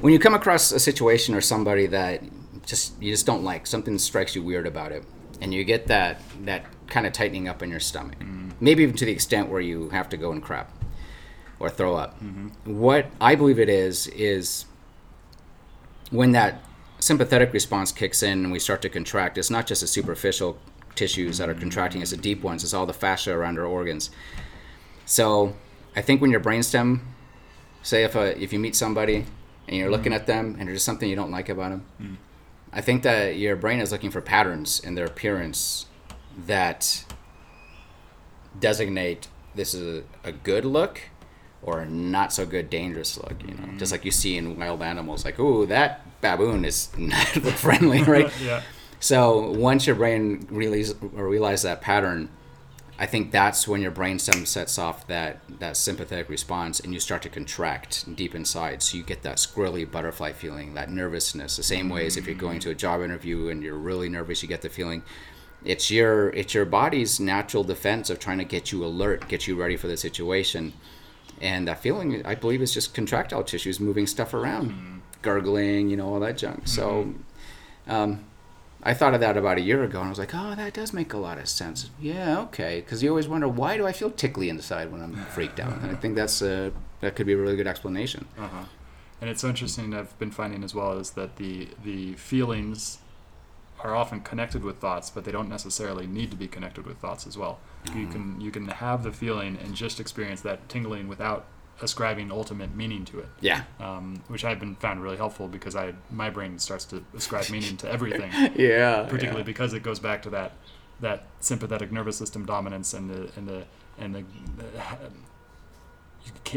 when you come across a situation or somebody that just you just don't like, something strikes you weird about it, and you get that that kind of tightening up in your stomach, maybe even to the extent where you have to go and crap or throw up. Mm-hmm. What I believe it is is when that sympathetic response kicks in and we start to contract, it's not just the superficial tissues that are contracting, it's the deep ones, it's all the fascia around our organs. So I think when your brainstem, say if, a, if you meet somebody and you're looking mm-hmm. at them and there's something you don't like about them, mm. I think that your brain is looking for patterns in their appearance that designate this is a, a good look or a not so good dangerous look you know? Just like you see in wild animals like ooh that baboon is <laughs> not friendly <laughs> right? Yeah. so once your brain realize or realize that pattern i think that's when your brainstem sets off that that sympathetic response and you start to contract deep inside. So you get that squirrely butterfly feeling that nervousness. The same way as if you're going to a job interview and you're really nervous you get the feeling it's your it's your body's natural defense of trying to get you alert get you ready for the situation and that feeling i believe is just contractile tissues moving stuff around gurgling you know all that junk so um, I thought of that about a year ago, and I was like, "Oh, that does make a lot of sense." Yeah, okay. Because you always wonder why do I feel tickly inside when I'm freaked out, and I think that's a that could be a really good explanation. Uh-huh. And it's interesting. I've been finding as well is that the the feelings are often connected with thoughts, but they don't necessarily need to be connected with thoughts as well. You can you can have the feeling and just experience that tingling without ascribing ultimate meaning to it, Yeah, um, which I've been found really helpful because I my brain starts to ascribe meaning to everything, <laughs> yeah, particularly because it goes back to that that sympathetic nervous system dominance and the and the and the, you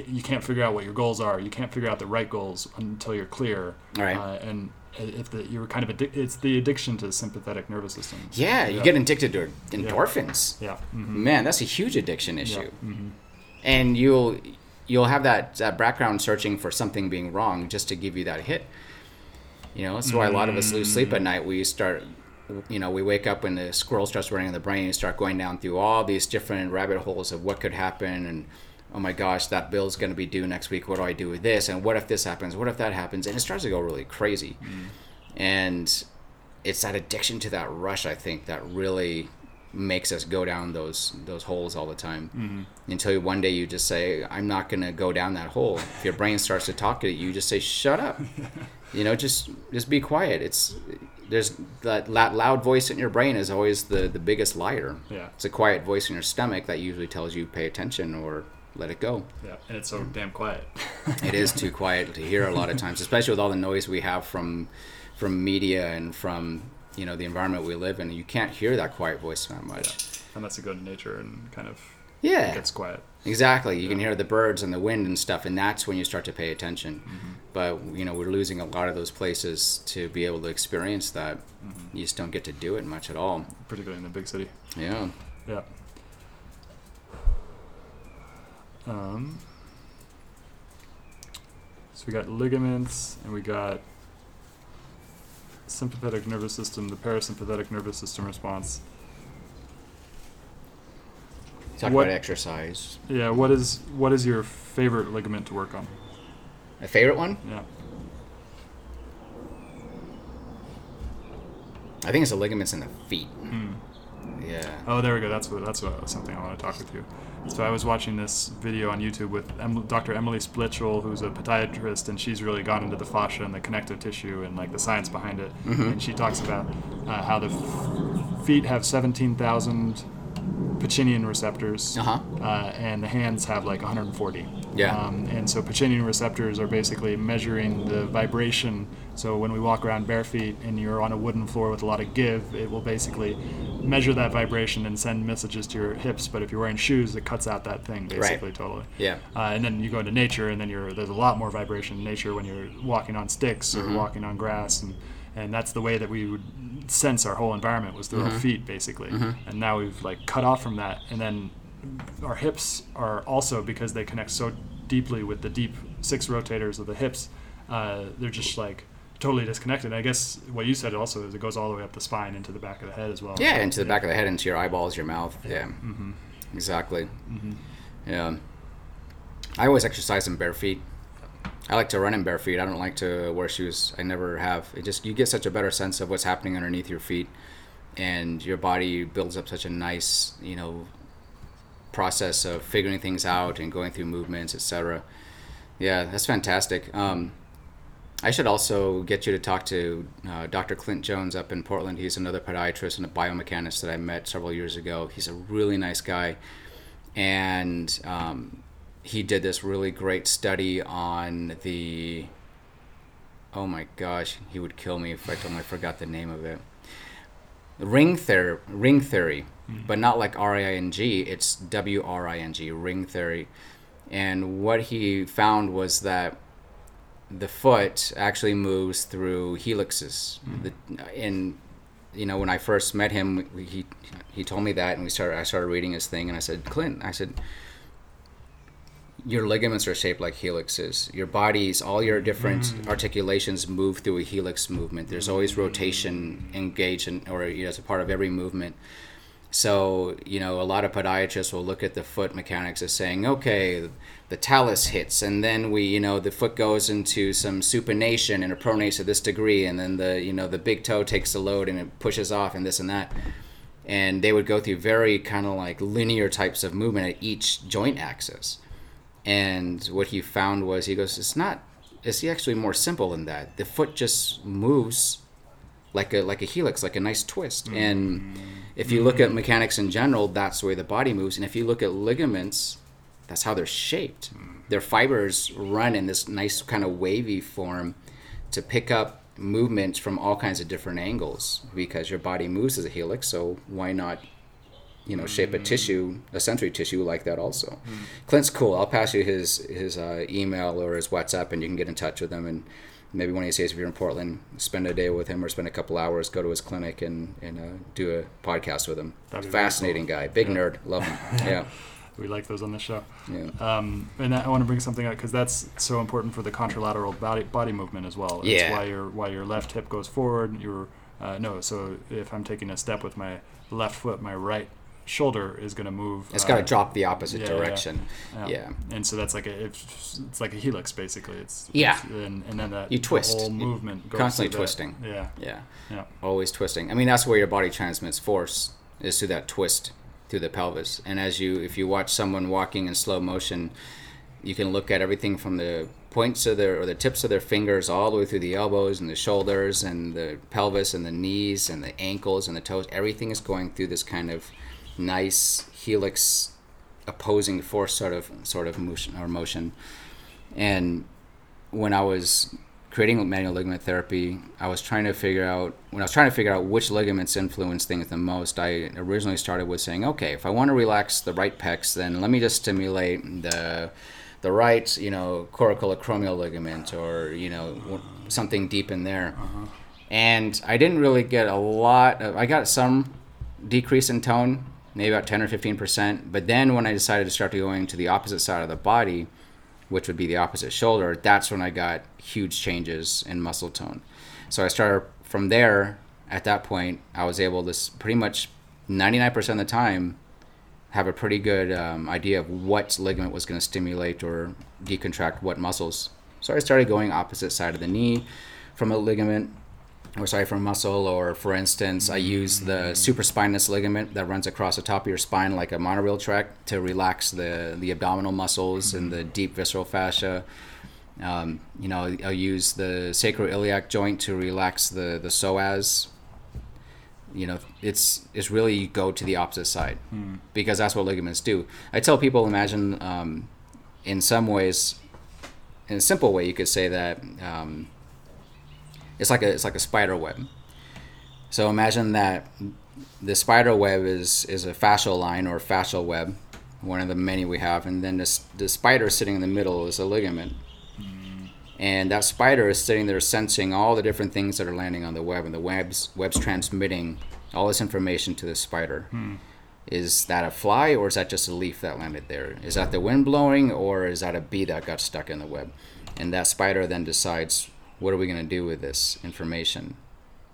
can't, you can't figure out what your goals are. You can't figure out the right goals until you're clear. Right. Uh, and if the you're kind of addic- it's the addiction to the sympathetic nervous system. yeah. You get addicted to endorphins. Yeah. hmm Man, that's a huge addiction issue. hmm and you'll you'll have that, that background searching for something being wrong just to give you that hit you know that's why a lot of us lose sleep at night we start you know we wake up when the squirrel starts running in the brain and start going down through all these different rabbit holes of what could happen and oh my gosh that bill's going to be due next week what do i do with this? And what if this happens? What if that happens? And it starts to go really crazy. And it's that addiction to that rush i think that really makes us go down those those holes all the time. Mm-hmm. until one day you just say i'm not going to go down that hole. If your brain starts to talk to you you just say shut up. <laughs> You know just just be quiet. It's there's that la- loud voice in your brain is always the the biggest liar. Yeah. it's a quiet voice in your stomach that usually tells you pay attention or let it go Yeah. And it's so damn quiet. <laughs> it is too quiet to hear a lot of times, especially with all the noise we have from from media and from you know the environment we live in. You can't hear that quiet voice that much. and that's a good nature and kind of Yeah, it gets quiet. exactly. You can hear the birds and the wind and stuff, and that's when you start to pay attention. Mm-hmm. But you know we're losing a lot of those places to be able to experience that. Mm-hmm. You just don't get to do it much at all. particularly in the big city. Yeah. Yeah. Um, so we got ligaments and we got sympathetic nervous system, the parasympathetic nervous system response. Talk What- about exercise. Yeah, what is what is your favorite ligament to work on? My favorite one, Yeah. I think it's the ligaments in the feet. Hmm. Yeah. Oh, there we go. That's what that's what, something I want to talk with you. So I was watching this video on YouTube with em- Dr. Emily Splichal, who's a podiatrist, and she's really gone into the fascia and the connective tissue and like the science behind it. And she talks about uh, how the f- feet have 17,000 Pacinian receptors, Uh-huh. uh, and the hands have like 140. Yeah. Um, and so Pacinian receptors are basically measuring the vibration. So when we walk around bare feet and you're on a wooden floor with a lot of give, it will basically measure that vibration and send messages to your hips. But if you're wearing shoes, it cuts out that thing basically totally. Yeah. Uh, and then you go into nature, and then you're there's a lot more vibration in nature when you're walking on sticks or Mm-hmm. walking on grass, and and that's the way that we would sense our whole environment was through Mm-hmm. our feet basically. And now we've like cut off from that, and then our hips are also because they connect so deeply with the deep six rotators of the hips. Uh, they're just like totally disconnected. I guess what you said also is it goes all the way up the spine into the back of the head as well. Yeah, into the back of the head, into your eyeballs, your mouth. Yeah, Mm-hmm. exactly. Yeah, I always exercise in bare feet. I like to run in bare feet. I don't like to wear shoes. I never have. It just you get such a better sense of what's happening underneath your feet, and your body builds up such a nice, you know, process of figuring things out and going through movements, etc. Yeah, that's fantastic. Um, I should also get you to talk to uh, Dr. Clint Jones up in Portland. He's another podiatrist and a biomechanist that I met several years ago. He's a really nice guy, and um, he did this really great study on the. Oh my gosh, he would kill me if I told him I forgot the name of it. Ring theory, ring theory, but not like R I N G. It's W R I N G, wring theory. And what he found was that the foot actually moves through helixes. Mm-hmm. The, and you know, when I first met him, he he told me that, and we started. I started reading his thing, and I said, Clint, I said, your ligaments are shaped like helixes. Your body's all your different mm. articulations move through a helix movement. There's always rotation engaged, in, or you know, as a part of every movement. So, you know, a lot of podiatrists will look at the foot mechanics as saying, okay, the talus hits, and then we, you know, the foot goes into some supination and a pronation to this degree, and then the, you know, the big toe takes the load and it pushes off and this and that. And they would go through very kind of like linear types of movement at each joint axis. And what he found was, he goes, it's not, it's actually more simple than that. The foot just moves like a like a helix, like a nice twist. Mm. And if you look at mechanics in general, that's the way the body moves. And if you look at ligaments, that's how they're shaped. Mm. Their fibers run in this nice kind of wavy form to pick up movements from all kinds of different angles because your body moves as a helix. So why not, you know, shape a mm. tissue, a sensory tissue like that also? Clint's cool. I'll pass you his his uh, email or his WhatsApp, and you can get in touch with him and maybe one of these days if you're in Portland, spend a day with him or spend a couple hours, go to his clinic and, and uh, do a podcast with him. That'd be very Fascinating guy, big Yeah. nerd, love him. <laughs> Yeah, We like those on the show. yeah. Um, and I want to bring something up because that's so important for the contralateral body body movement as well. It's Yeah. why your why your left hip goes forward. Your uh, no, so if I'm taking a step with my left foot, my right shoulder is going to move. It's uh, got to drop the opposite yeah, yeah, yeah. direction. Yeah. And so that's like a it's, it's like a helix basically. It's Yeah. it's- and, and then that You the twist. whole movement goes constantly through that. twisting. Yeah. Yeah, Yeah. always twisting. I mean, that's where your body transmits force is through that twist through the pelvis. And as you, if you watch someone walking in slow motion, you can look at everything from the points of their or the tips of their fingers all the way through the elbows and the shoulders and the pelvis and the knees and the ankles and the toes. Everything is going through this kind of nice helix opposing force sort of sort of motion or motion. And when I was creating manual ligament therapy, I was trying to figure out when I was trying to figure out which ligaments influence things the most. I originally started with saying, okay, if I want to relax the right pecs, then let me just stimulate the the right, you know, coracoacromial ligament or you know something deep in there. Uh-huh. And I didn't really get a lot. Of, I got some decrease in tone, maybe about 10 or 15 percent. But then when I decided to start going to the opposite side of the body, which would be the opposite shoulder, that's when I got huge changes in muscle tone. So I started from there. At that point, I was able to pretty much 99% of the time have a pretty good um, idea of what ligament was going to stimulate or decontract what muscles. So I started going opposite side of the knee from a ligament or sorry, from muscle, or for instance, I use the supraspinous ligament that runs across the top of your spine like a monorail track to relax the, the abdominal muscles and the deep visceral fascia. Um, you know, I'll use the sacroiliac joint to relax the, the psoas. You know, it's it's really you go to the opposite side because that's what ligaments do. I tell people, imagine um, in some ways, in a simple way, you could say that um, it's like a it's like a spider web. So imagine that the spider web is is a fascial line or fascial web, one of the many we have, and then this the spider sitting in the middle is a ligament. And that spider is sitting there sensing all the different things that are landing on the web, and the web's web's transmitting all this information to the spider. Hmm. Is that a fly or is that just a leaf that landed there? Is that the wind blowing or is that a bee that got stuck in the web? And that spider then decides what are we going to do with this information?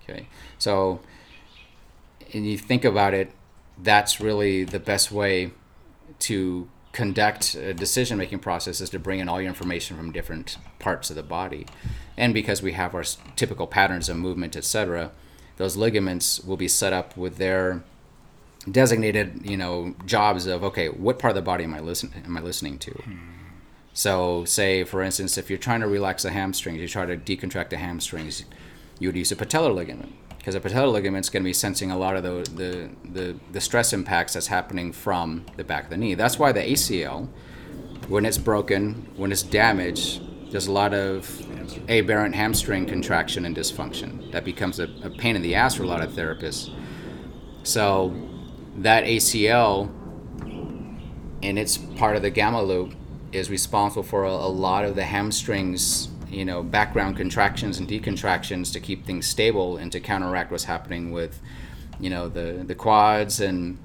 Okay, so and you think about it, that's really the best way to conduct a decision making process is to bring in all your information from different parts of the body. And because we have our typical patterns of movement, etc., those ligaments will be set up with their designated, you know, jobs of okay, what part of the body am I listen am I listening to? Hmm. So, say for instance, if you're trying to relax the hamstrings, you try to decontract the hamstrings, you would use a patellar ligament because a patellar ligament is going to be sensing a lot of the, the, the, the stress impacts that's happening from the back of the knee. That's why the ACL, when it's broken, when it's damaged, there's a lot of aberrant hamstring contraction and dysfunction. That becomes a, a pain in the ass for a lot of therapists. So, that ACL and it's part of the gamma loop is responsible for a, a lot of the hamstrings you know background contractions and decontractions to keep things stable and to counteract what's happening with you know the the quads and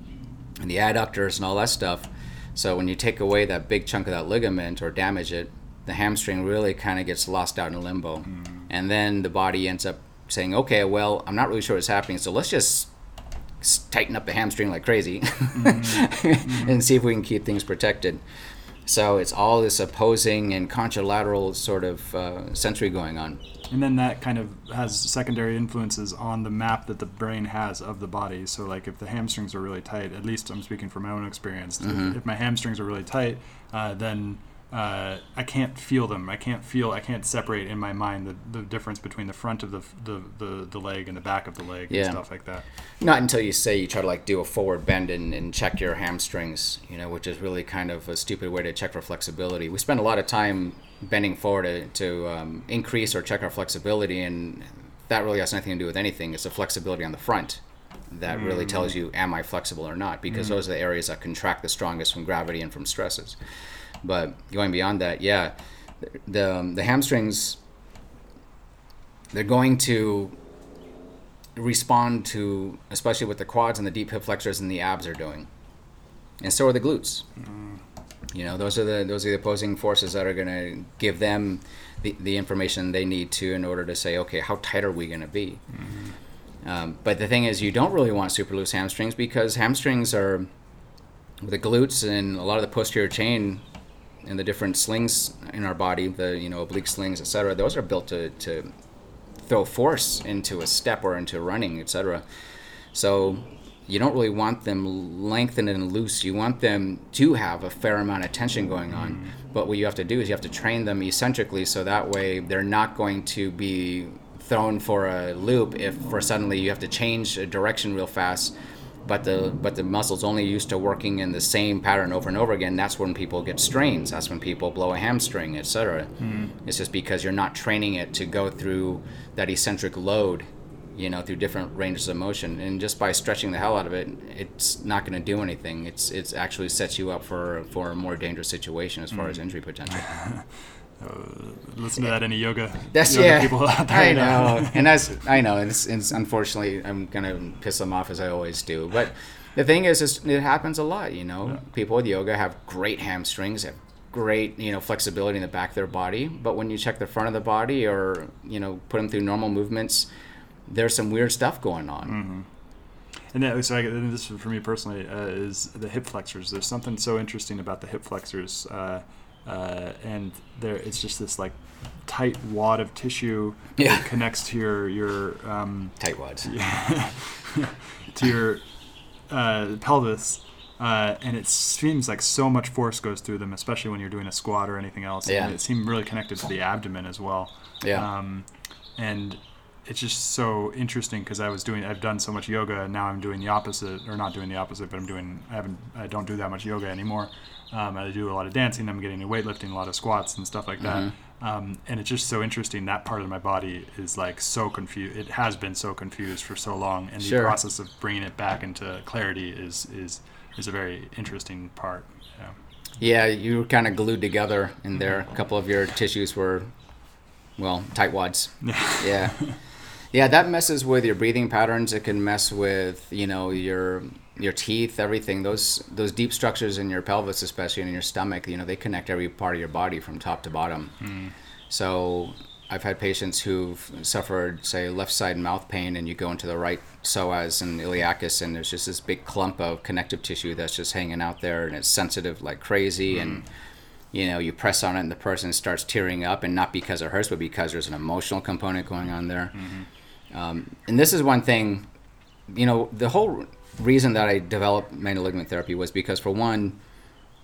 and the adductors and all that stuff. So when you take away that big chunk of that ligament or damage it the hamstring really kind of gets lost out in limbo. Mm. And then the body ends up saying okay well i'm not really sure what's happening so let's just tighten up the hamstring like crazy. Mm. <laughs> Mm-hmm. And see if we can keep things protected. So it's all this opposing and contralateral sort of uh, sensory going on. And then that kind of has secondary influences on the map that the brain has of the body. So, like, if the hamstrings are really tight, at least I'm speaking from my own experience, if- Mm-hmm. if, my hamstrings are really tight, uh, then uh, I can't feel them. I can't feel, I can't separate in my mind the, the difference between the front of the, the, the, the leg and the back of the leg Yeah. and stuff like that. Not until you say you try to like do a forward bend and, and check your hamstrings, you know, which is really kind of a stupid way to check for flexibility. We spend a lot of time bending forward to, to um, increase or check our flexibility, and that really has nothing to do with anything. It's the flexibility on the front that really tells you, am I flexible or not? Because those are the areas that contract the strongest from gravity and from stresses. But going beyond that, yeah, the um, the hamstrings they're going to respond to, especially with the quads and the deep hip flexors and the abs are doing, and so are the glutes. You know, those are the those are the opposing forces that are going to give them the, the information they need to in order to say, okay, how tight are we going to be? Um, but the thing is, you don't really want super loose hamstrings because hamstrings are the glutes and a lot of the posterior chain and the different slings in our body, the you know oblique slings, etc. Those are built to, to throw force into a step or into running, etc. So you don't really want them lengthened and loose. You want them to have a fair amount of tension going on. But what you have to do is you have to train them eccentrically so that way they're not going to be thrown for a loop if for suddenly you have to change a direction real fast but the but the muscles only used to working in the same pattern over and over again that's when people get strains. That's when people blow a hamstring etc hmm. it's just because you're not training it to go through that eccentric load you know through different ranges of motion. And just by stretching the hell out of it it's not going to do anything. It's it's actually sets you up for for a more dangerous situation as far as hmm. injury potential <laughs> Listen to that any yoga, that's yoga yeah. people out there. I know, <laughs> and that's I know. It's, it's unfortunately I'm gonna piss them off as I always do. But the thing is, is it happens a lot. You know, people with yoga have great hamstrings, have great you know flexibility in the back of their body. But when you check the front of the body or you know put them through normal movements, there's some weird stuff going on. And that, so I, and this for me personally uh, is the hip flexors. There's something so interesting about the hip flexors, uh, uh, and there it's just this like tight wad of tissue Yeah. that connects to your your um, Tightwads. <laughs> to your uh, pelvis. Uh, and it seems like so much force goes through them, especially when you're doing a squat or anything else. Yeah. And it seemed really connected to the abdomen as well. Yeah. Um, and it's just so interesting because I was doing I've done so much yoga and now I'm doing the opposite or not doing the opposite but I'm doing I haven't I don't do that much yoga anymore. Um, I do a lot of dancing. I'm getting into weightlifting, a lot of squats and stuff like that. Mm-hmm. Um, and it's just so interesting. That part of my body is like so confused. It has been so confused for so long, and Sure. the process of bringing it back into clarity is is is a very interesting part. Yeah. Yeah, you were kind of glued together in there. A couple of your tissues were, well, tight tightwads. <laughs> Yeah. Yeah, that messes with your breathing patterns. It can mess with, you know, your your teeth, everything. Those those deep structures in your pelvis, especially and in your stomach, you know, they connect every part of your body from top to bottom. Hmm. So I've had patients who've suffered, say, left side mouth pain, and you go into the right psoas and iliacus, and there's just this big clump of connective tissue that's just hanging out there, and it's sensitive like crazy, hmm. and you know, you press on it, and the person starts tearing up, and not because it hurts, but because there's an emotional component going on there. Mm-hmm. Um, and this is one thing, you know, the whole reason that I developed manual ligament therapy was because, for one,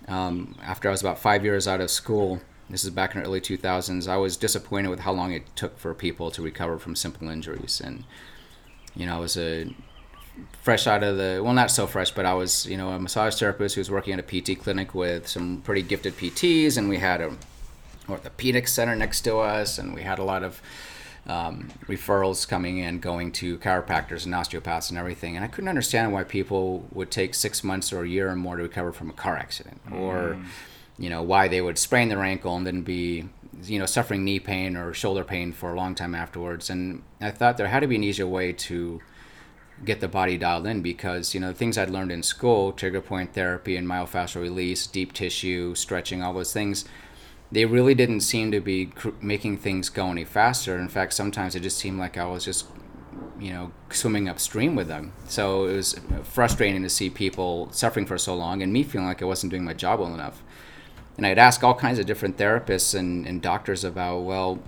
um, after I was about five years out of school, this is back in the early 2000s, I was disappointed with how long it took for people to recover from simple injuries. And, you know, I was a fresh out of the, well, not so fresh, but I was, you know, a massage therapist who was working at a PT clinic with some pretty gifted PTs, and we had a orthopedic center next to us, and we had a lot of um, referrals coming in, going to chiropractors and osteopaths and everything. And I couldn't understand why people would take six months or a year or more to recover from a car accident, or you know why they would sprain their ankle and then be you know suffering knee pain or shoulder pain for a long time afterwards. And I thought there had to be an easier way to get the body dialed in because you know the things I'd learned in school, trigger point therapy and myofascial release, deep tissue stretching, all those things they really didn't seem to be cr- making things go any faster. In fact, sometimes it just seemed like I was just, you know, swimming upstream with them. So it was frustrating to see people suffering for so long and me feeling like I wasn't doing my job well enough. And I'd ask all kinds of different therapists and, and doctors about, well,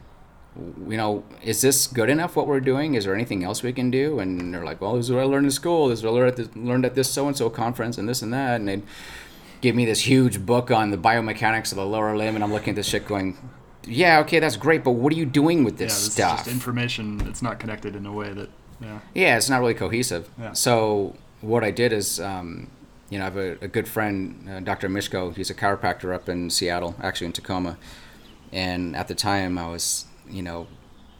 you know, is this good enough what we're doing? Is there anything else we can do? And they're like, well, this is what I learned in school. This is what I learned at this, learned at this so-and-so conference and this and that. And they'd give me this huge book on the biomechanics of the lower limb. And I'm looking at this shit going, yeah, okay, that's great, but what are you doing with Yeah, this this stuff? information that's not connected in a way that. Yeah. yeah, it's not really cohesive. Yeah. So what I did is, um, you know, I have a, a good friend, uh, Dr. Mishko. He's a chiropractor up in Seattle, actually in Tacoma. And at the time, I was, you know,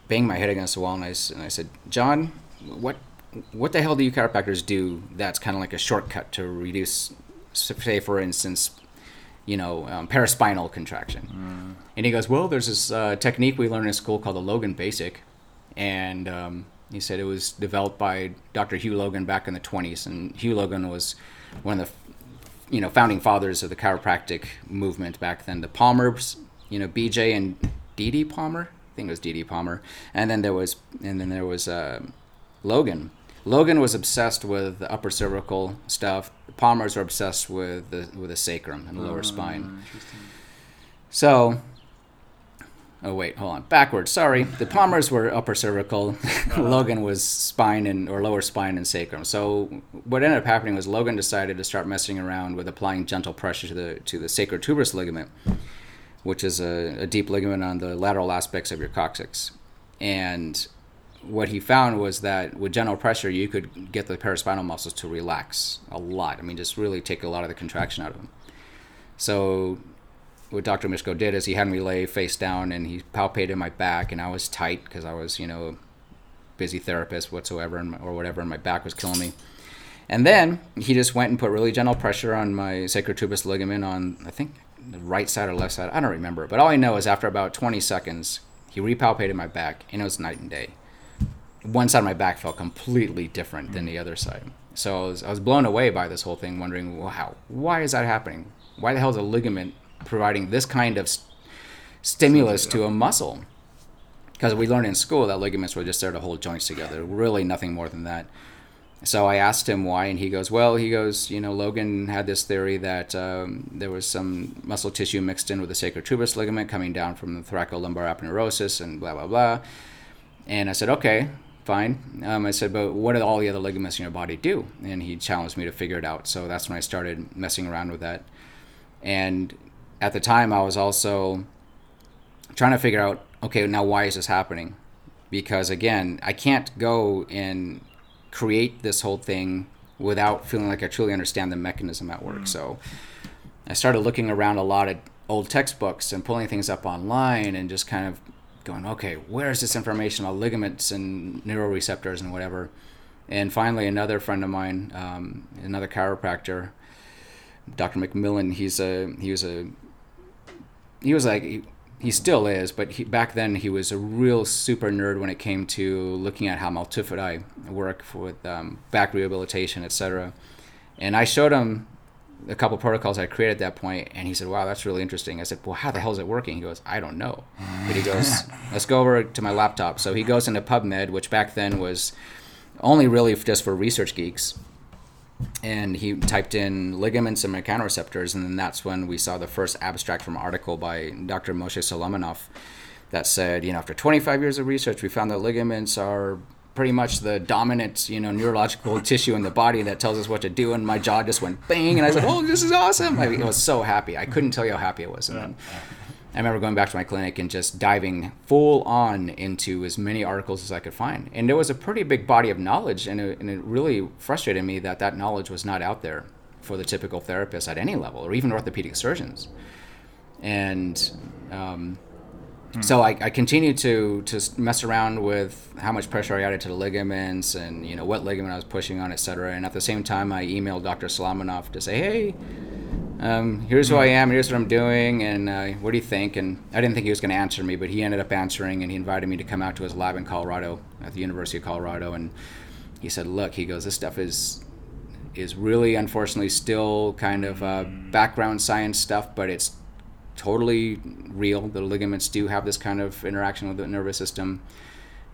banging my head against the wall, and I, and I said, John, what what the hell do you chiropractors do that's kind of like a shortcut to reduce, say, for instance, you know, um, paraspinal contraction? And he goes, well, there's this uh, technique we learned in school called the Logan Basic, and um, he said it was developed by Dr. Hugh Logan back in the 20s, and Hugh Logan was one of the you know founding fathers of the chiropractic movement back then. The Palmers, you know, BJ and Dee Palmer, I think it was Dee Palmer, and then there was and then there was uh, Logan. Logan was obsessed with the upper cervical stuff. The Palmers are obsessed with the with the sacrum and the lower oh, spine. So, oh wait, hold on, backwards. Sorry, the Palmers were upper cervical. <laughs> Uh-huh. Logan was spine and or lower spine and sacrum. So what ended up happening was Logan decided to start messing around with applying gentle pressure to the to the sacrotuberous ligament, which is a, a deep ligament on the lateral aspects of your coccyx, and what he found was that with gentle pressure, you could get the paraspinal muscles to relax a lot. I mean, just really take a lot of the contraction out of them. So, what Dr. Mishko did is he had me lay face down and he palpated my back, and I was tight because I was, you know, busy therapist whatsoever, and or whatever, and my back was killing me. And then he just went and put really gentle pressure on my sacrotuberous ligament on, I think, the right side or left side. I don't remember. But all I know is after about 20 seconds, he repalpated my back, and it was night and day one side of my back felt completely different than the other side. So I was, I was blown away by this whole thing, wondering, wow, why is that happening? Why the hell is a ligament providing this kind of st- stimulus to a muscle? Because we learned in school that ligaments were just there to hold joints together, really nothing more than that. So I asked him why, and he goes, well, he goes, you know, Logan had this theory that um, there was some muscle tissue mixed in with the sacrotuberous ligament coming down from the thoracolumbar aponeurosis and blah, blah, blah. And I said, okay, fine. Um, I said, but what do all the other ligaments in your body do? And he challenged me to figure it out. So that's when I started messing around with that. And at the time, I was also trying to figure out, okay, now why is this happening? because again, I can't go and create this whole thing without feeling like I truly understand the mechanism at work. Mm. So I started looking around a lot at old textbooks and pulling things up online and just kind of going, okay, where's this information on ligaments and neuroreceptors and whatever. And finally, another friend of mine, um, another chiropractor, Dr. McMillan, he's a he was a he was like he, he still is, but he, back then he was a real super nerd when it came to looking at how multifidi work with um, back rehabilitation, etc. And I showed him a couple protocols I created at that point, and he said, "Wow, that's really interesting." I said, "Well, how the hell is it working?" He goes, "I don't know," but he goes, <laughs> "Let's go over to my laptop." So he goes into PubMed, which back then was only really just for research geeks, and he typed in ligaments and mechanoreceptors, and then that's when we saw the first abstract from an article by Dr. Moshe Solomonow that said, you know, after 25 years of research, we found that ligaments are pretty much the dominant, you know, neurological tissue in the body that tells us what to do. And my jaw just went bang, and I said, "Oh, this is awesome!" I was so happy. I couldn't tell you how happy I was. And then I remember going back to my clinic and just diving full on into as many articles as I could find. And there was a pretty big body of knowledge, and it, and it really frustrated me that that knowledge was not out there for the typical therapist at any level, or even orthopedic surgeons. And um, Hmm. So I, I continued to to mess around with how much pressure I added to the ligaments and you know what ligament I was pushing on, etc. And at the same time, I emailed Dr. Solomonow to say, hey, um, here's who I am, here's what I'm doing, and uh, what do you think? And I didn't think he was going to answer me, but he ended up answering, and he invited me to come out to his lab in Colorado at the University of Colorado, and he said, look, he goes, this stuff is is really unfortunately still kind of uh, background science stuff, but it's totally real. The ligaments do have this kind of interaction with the nervous system.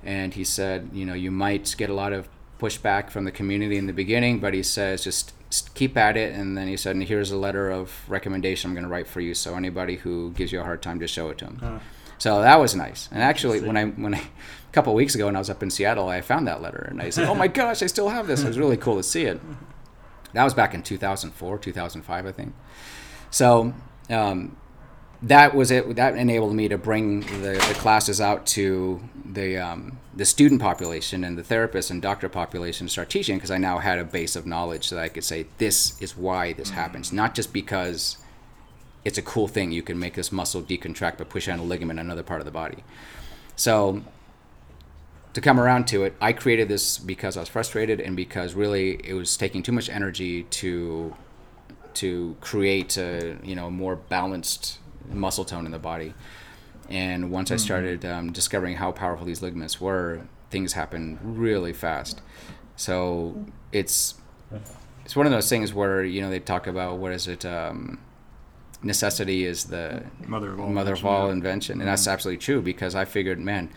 And he said, you know, you might get a lot of pushback from the community in the beginning, but he says just keep at it. And then he said, and here's a letter of recommendation I'm going to write for you. So anybody who gives you a hard time, just show it to him. Uh, so that was nice. And actually, when I when I a couple of weeks ago when I was up in Seattle, I found that letter and I said, oh my <laughs> gosh, I still have this. It was really cool to see it. That was back in 2004, 2005, I think. So um, that was it. That enabled me to bring the, the classes out to the um, the student population and the therapist and doctor population to start teaching because I now had a base of knowledge that I could say this is why this mm-hmm. happens, not just because it's a cool thing you can make this muscle decontract by pushing on a ligament in another part of the body. So to come around to it, I created this because I was frustrated and because really it was taking too much energy to to create a you know more balanced muscle tone in the body. And once mm-hmm. I started um, discovering how powerful these ligaments were, things happened really fast. So it's it's one of those things where you know they talk about what is it um, necessity is the mother of all mother invention, of all yeah. invention, and mm-hmm. that's absolutely true because I figured, man,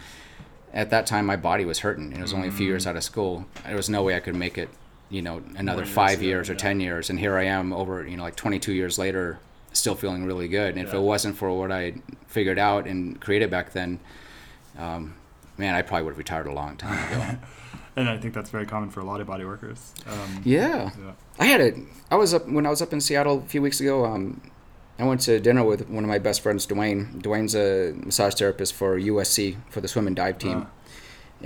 at that time my body was hurting. It was only a few years mm-hmm. out of school. There was no way I could make it, you know, another five years, or ten years, and here I am over, you know, like 22 years later, still feeling really good. And yeah. if it wasn't for what I figured out and created back then, um, man, I probably would have retired a long time ago. <laughs> and I think that's very common for a lot of body workers. Um, yeah. yeah. I had it. I was up when I was up in Seattle a few weeks ago. Um, I went to dinner with one of my best friends, Dwayne. Dwayne's a massage therapist for USC for the swim and dive team, uh.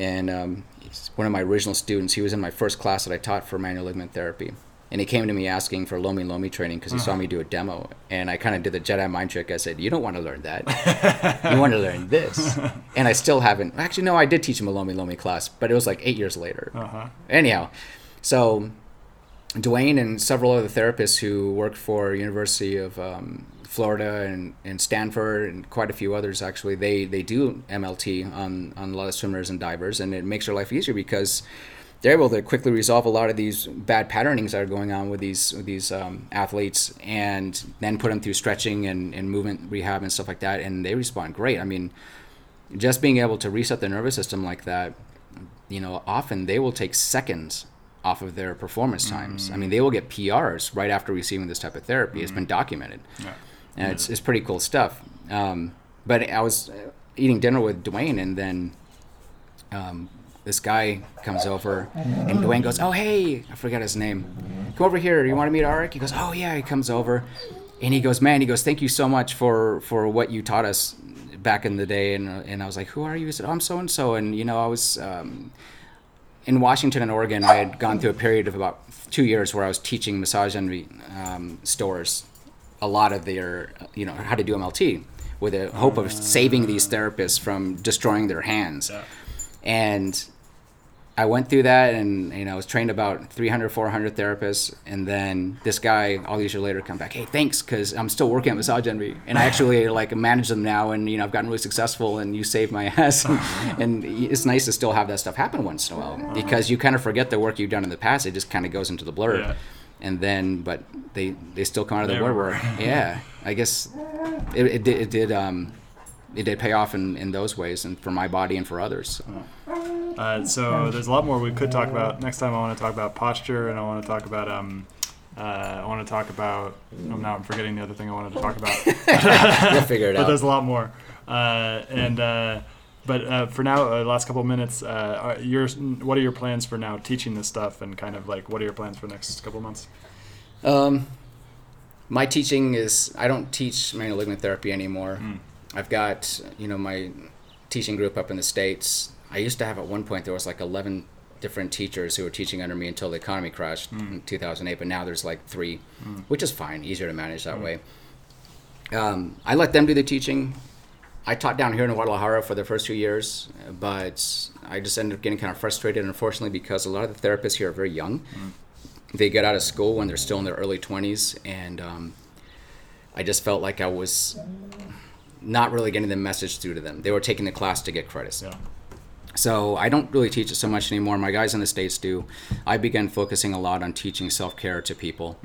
and um, he's one of my original students. He was in my first class that I taught for manual ligament therapy and he came to me asking for Lomi Lomi training because he uh-huh. saw me do a demo, and I kind of did the Jedi mind trick. I said, "You don't want to learn that. you want to <laughs> learn this." And I still haven't. Actually, no, I did teach him a Lomi Lomi class, but it was like eight years later. Uh-huh. Anyhow, so Dwayne and several other therapists who work for University of um, Florida and, and Stanford and quite a few others actually they they do MLT on on a lot of swimmers and divers, and it makes their life easier because they're able to quickly resolve a lot of these bad patternings that are going on with these with these um, athletes, and then put them through stretching and, and movement rehab and stuff like that, and they respond great. I mean, just being able to reset the nervous system like that, you know, often they will take seconds off of their performance times. Mm-hmm. I mean, they will get PRs right after receiving this type of therapy. Mm-hmm. It's been mm-hmm. documented, yeah. and yeah. it's it's pretty cool stuff. Um, but I was eating dinner with Dwayne, and then um, this guy comes over, and Dwayne goes, "Oh hey, I forgot his name. Come over here. You want to meet Arik?" He goes, "Oh yeah." He comes over, and he goes, "Man," he goes, "Thank you so much for for what you taught us back in the day, and and I was like, "Who are you?" He said, oh, "I'm so and so," and you know, I was um, in Washington and Oregon. I had gone through a period of about two years where I was teaching massage envy um, stores a lot of their, you know, how to do MLT with the hope of saving these therapists from destroying their hands. Yeah. And I went through that and, you know, I was trained about 300, 400 therapists. And then this guy, all these years later, come back, hey, thanks, because I'm still working at Massage Envy. And I actually, <laughs> like, manage them now. And, you know, I've gotten really successful and you saved my <laughs> ass. <laughs> and it's nice to still have that stuff happen once in a while because you kind of forget the work you've done in the past. It just kind of goes into the blur. Yeah. And then, but they, they still come out of the woodwork. Yeah. I guess it, it did, it did, um, it did pay off in, in those ways and for my body and for others. Uh, so there's a lot more we could talk about. Next time I want to talk about posture, and I want to talk about um, uh, I want to talk about. Oh, now I'm forgetting the other thing I wanted to talk about. <laughs> We'll figure it out. but there's a lot more. Uh, and uh, but uh, for now, uh, last couple of minutes, uh, are your what are your plans for now teaching this stuff, and kind of like what are your plans for the next couple of months? Um, my teaching is I don't teach manual ligament therapy anymore. Mm. I've got you know my teaching group up in the states. I used to have at one point there was like 11 different teachers who were teaching under me until the economy crashed in 2008. But now there's like three, which is fine, easier to manage that way. Um, I let them do the teaching. I taught down here in Guadalajara for the first few years, but I just ended up getting kind of frustrated, unfortunately, because a lot of the therapists here are very young. They get out of school when they're still in their early 20s, and um, I just felt like I was not really getting the message through to them. They were taking the class to get credits. Yeah. So I don't really teach it so much anymore. My guys in the states do. I began focusing a lot on teaching self care to people,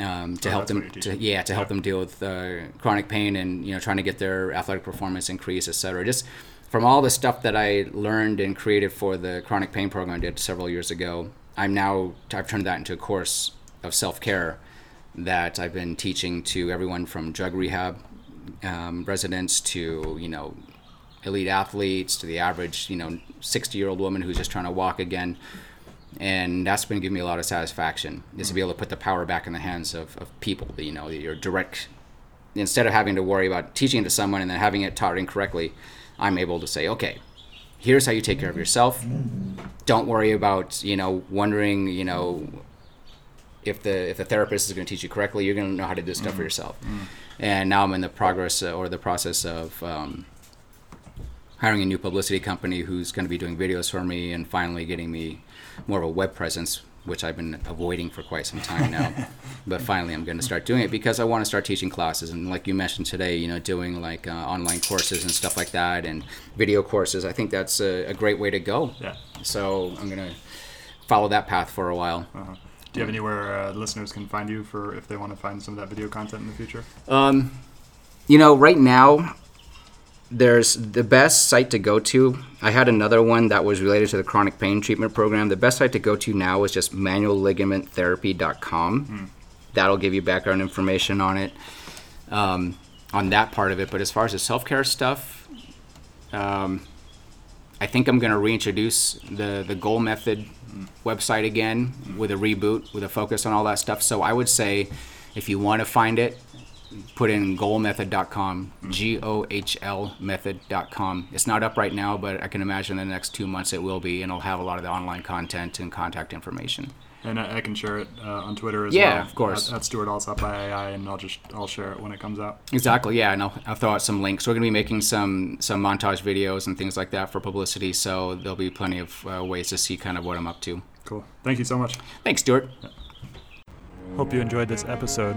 um, to Oh, help them. To, yeah, to help Yeah. them deal with uh, chronic pain and you know trying to get their athletic performance increased, etc. Just from all the stuff that I learned and created for the chronic pain program I did several years ago, I'm now I've turned that into a course of self care that I've been teaching to everyone from drug rehab um, residents to you know elite athletes to the average you know 60 year old woman who's just trying to walk again. And that's been giving me a lot of satisfaction is to be able to put the power back in the hands of, of people you know your direct instead of having to worry about teaching it to someone and then having it taught incorrectly i'm able to say okay here's how you take care of yourself. Don't worry about you know wondering you know if the if the therapist is going to teach you correctly you're going to know how to do stuff for yourself. And now i'm in the progress uh, or the process of um, hiring a new publicity company who's going to be doing videos for me and finally getting me more of a web presence which i've been avoiding for quite some time now <laughs> but finally i'm going to start doing it because i want to start teaching classes and like you mentioned today you know doing like uh, online courses and stuff like that and video courses i think that's a, a great way to go Yeah. so i'm going to follow that path for a while Uh-huh. Do you have anywhere uh, listeners can find you for if they want to find some of that video content in the future? Um, you know, right now, there's the best site to go to. I had another one that was related to the chronic pain treatment program. The best site to go to now is just manualligamenttherapy.com. That'll give you background information on it, um, on that part of it. But as far as the self care stuff, um, I think I'm going to reintroduce the the Gohl method website again with a reboot, with a focus on all that stuff. So I would say, if you want to find it, put in gohlmethod.com, G O H L method.com. It's not up right now, but I can imagine in the next two months it will be, and it'll have a lot of the online content and contact information. And I, I can share it uh, on Twitter as Yeah, well. of course. At, at Stewart Alsop III, and I'll just I'll share it when it comes out. Exactly, yeah, and I'll, I'll throw out some links. We're going to be making some some montage videos and things like that for publicity, so there'll be plenty of uh, ways to see kind of what I'm up to. Cool. Thank you so much. Thanks, Stewart. Hope you enjoyed this episode.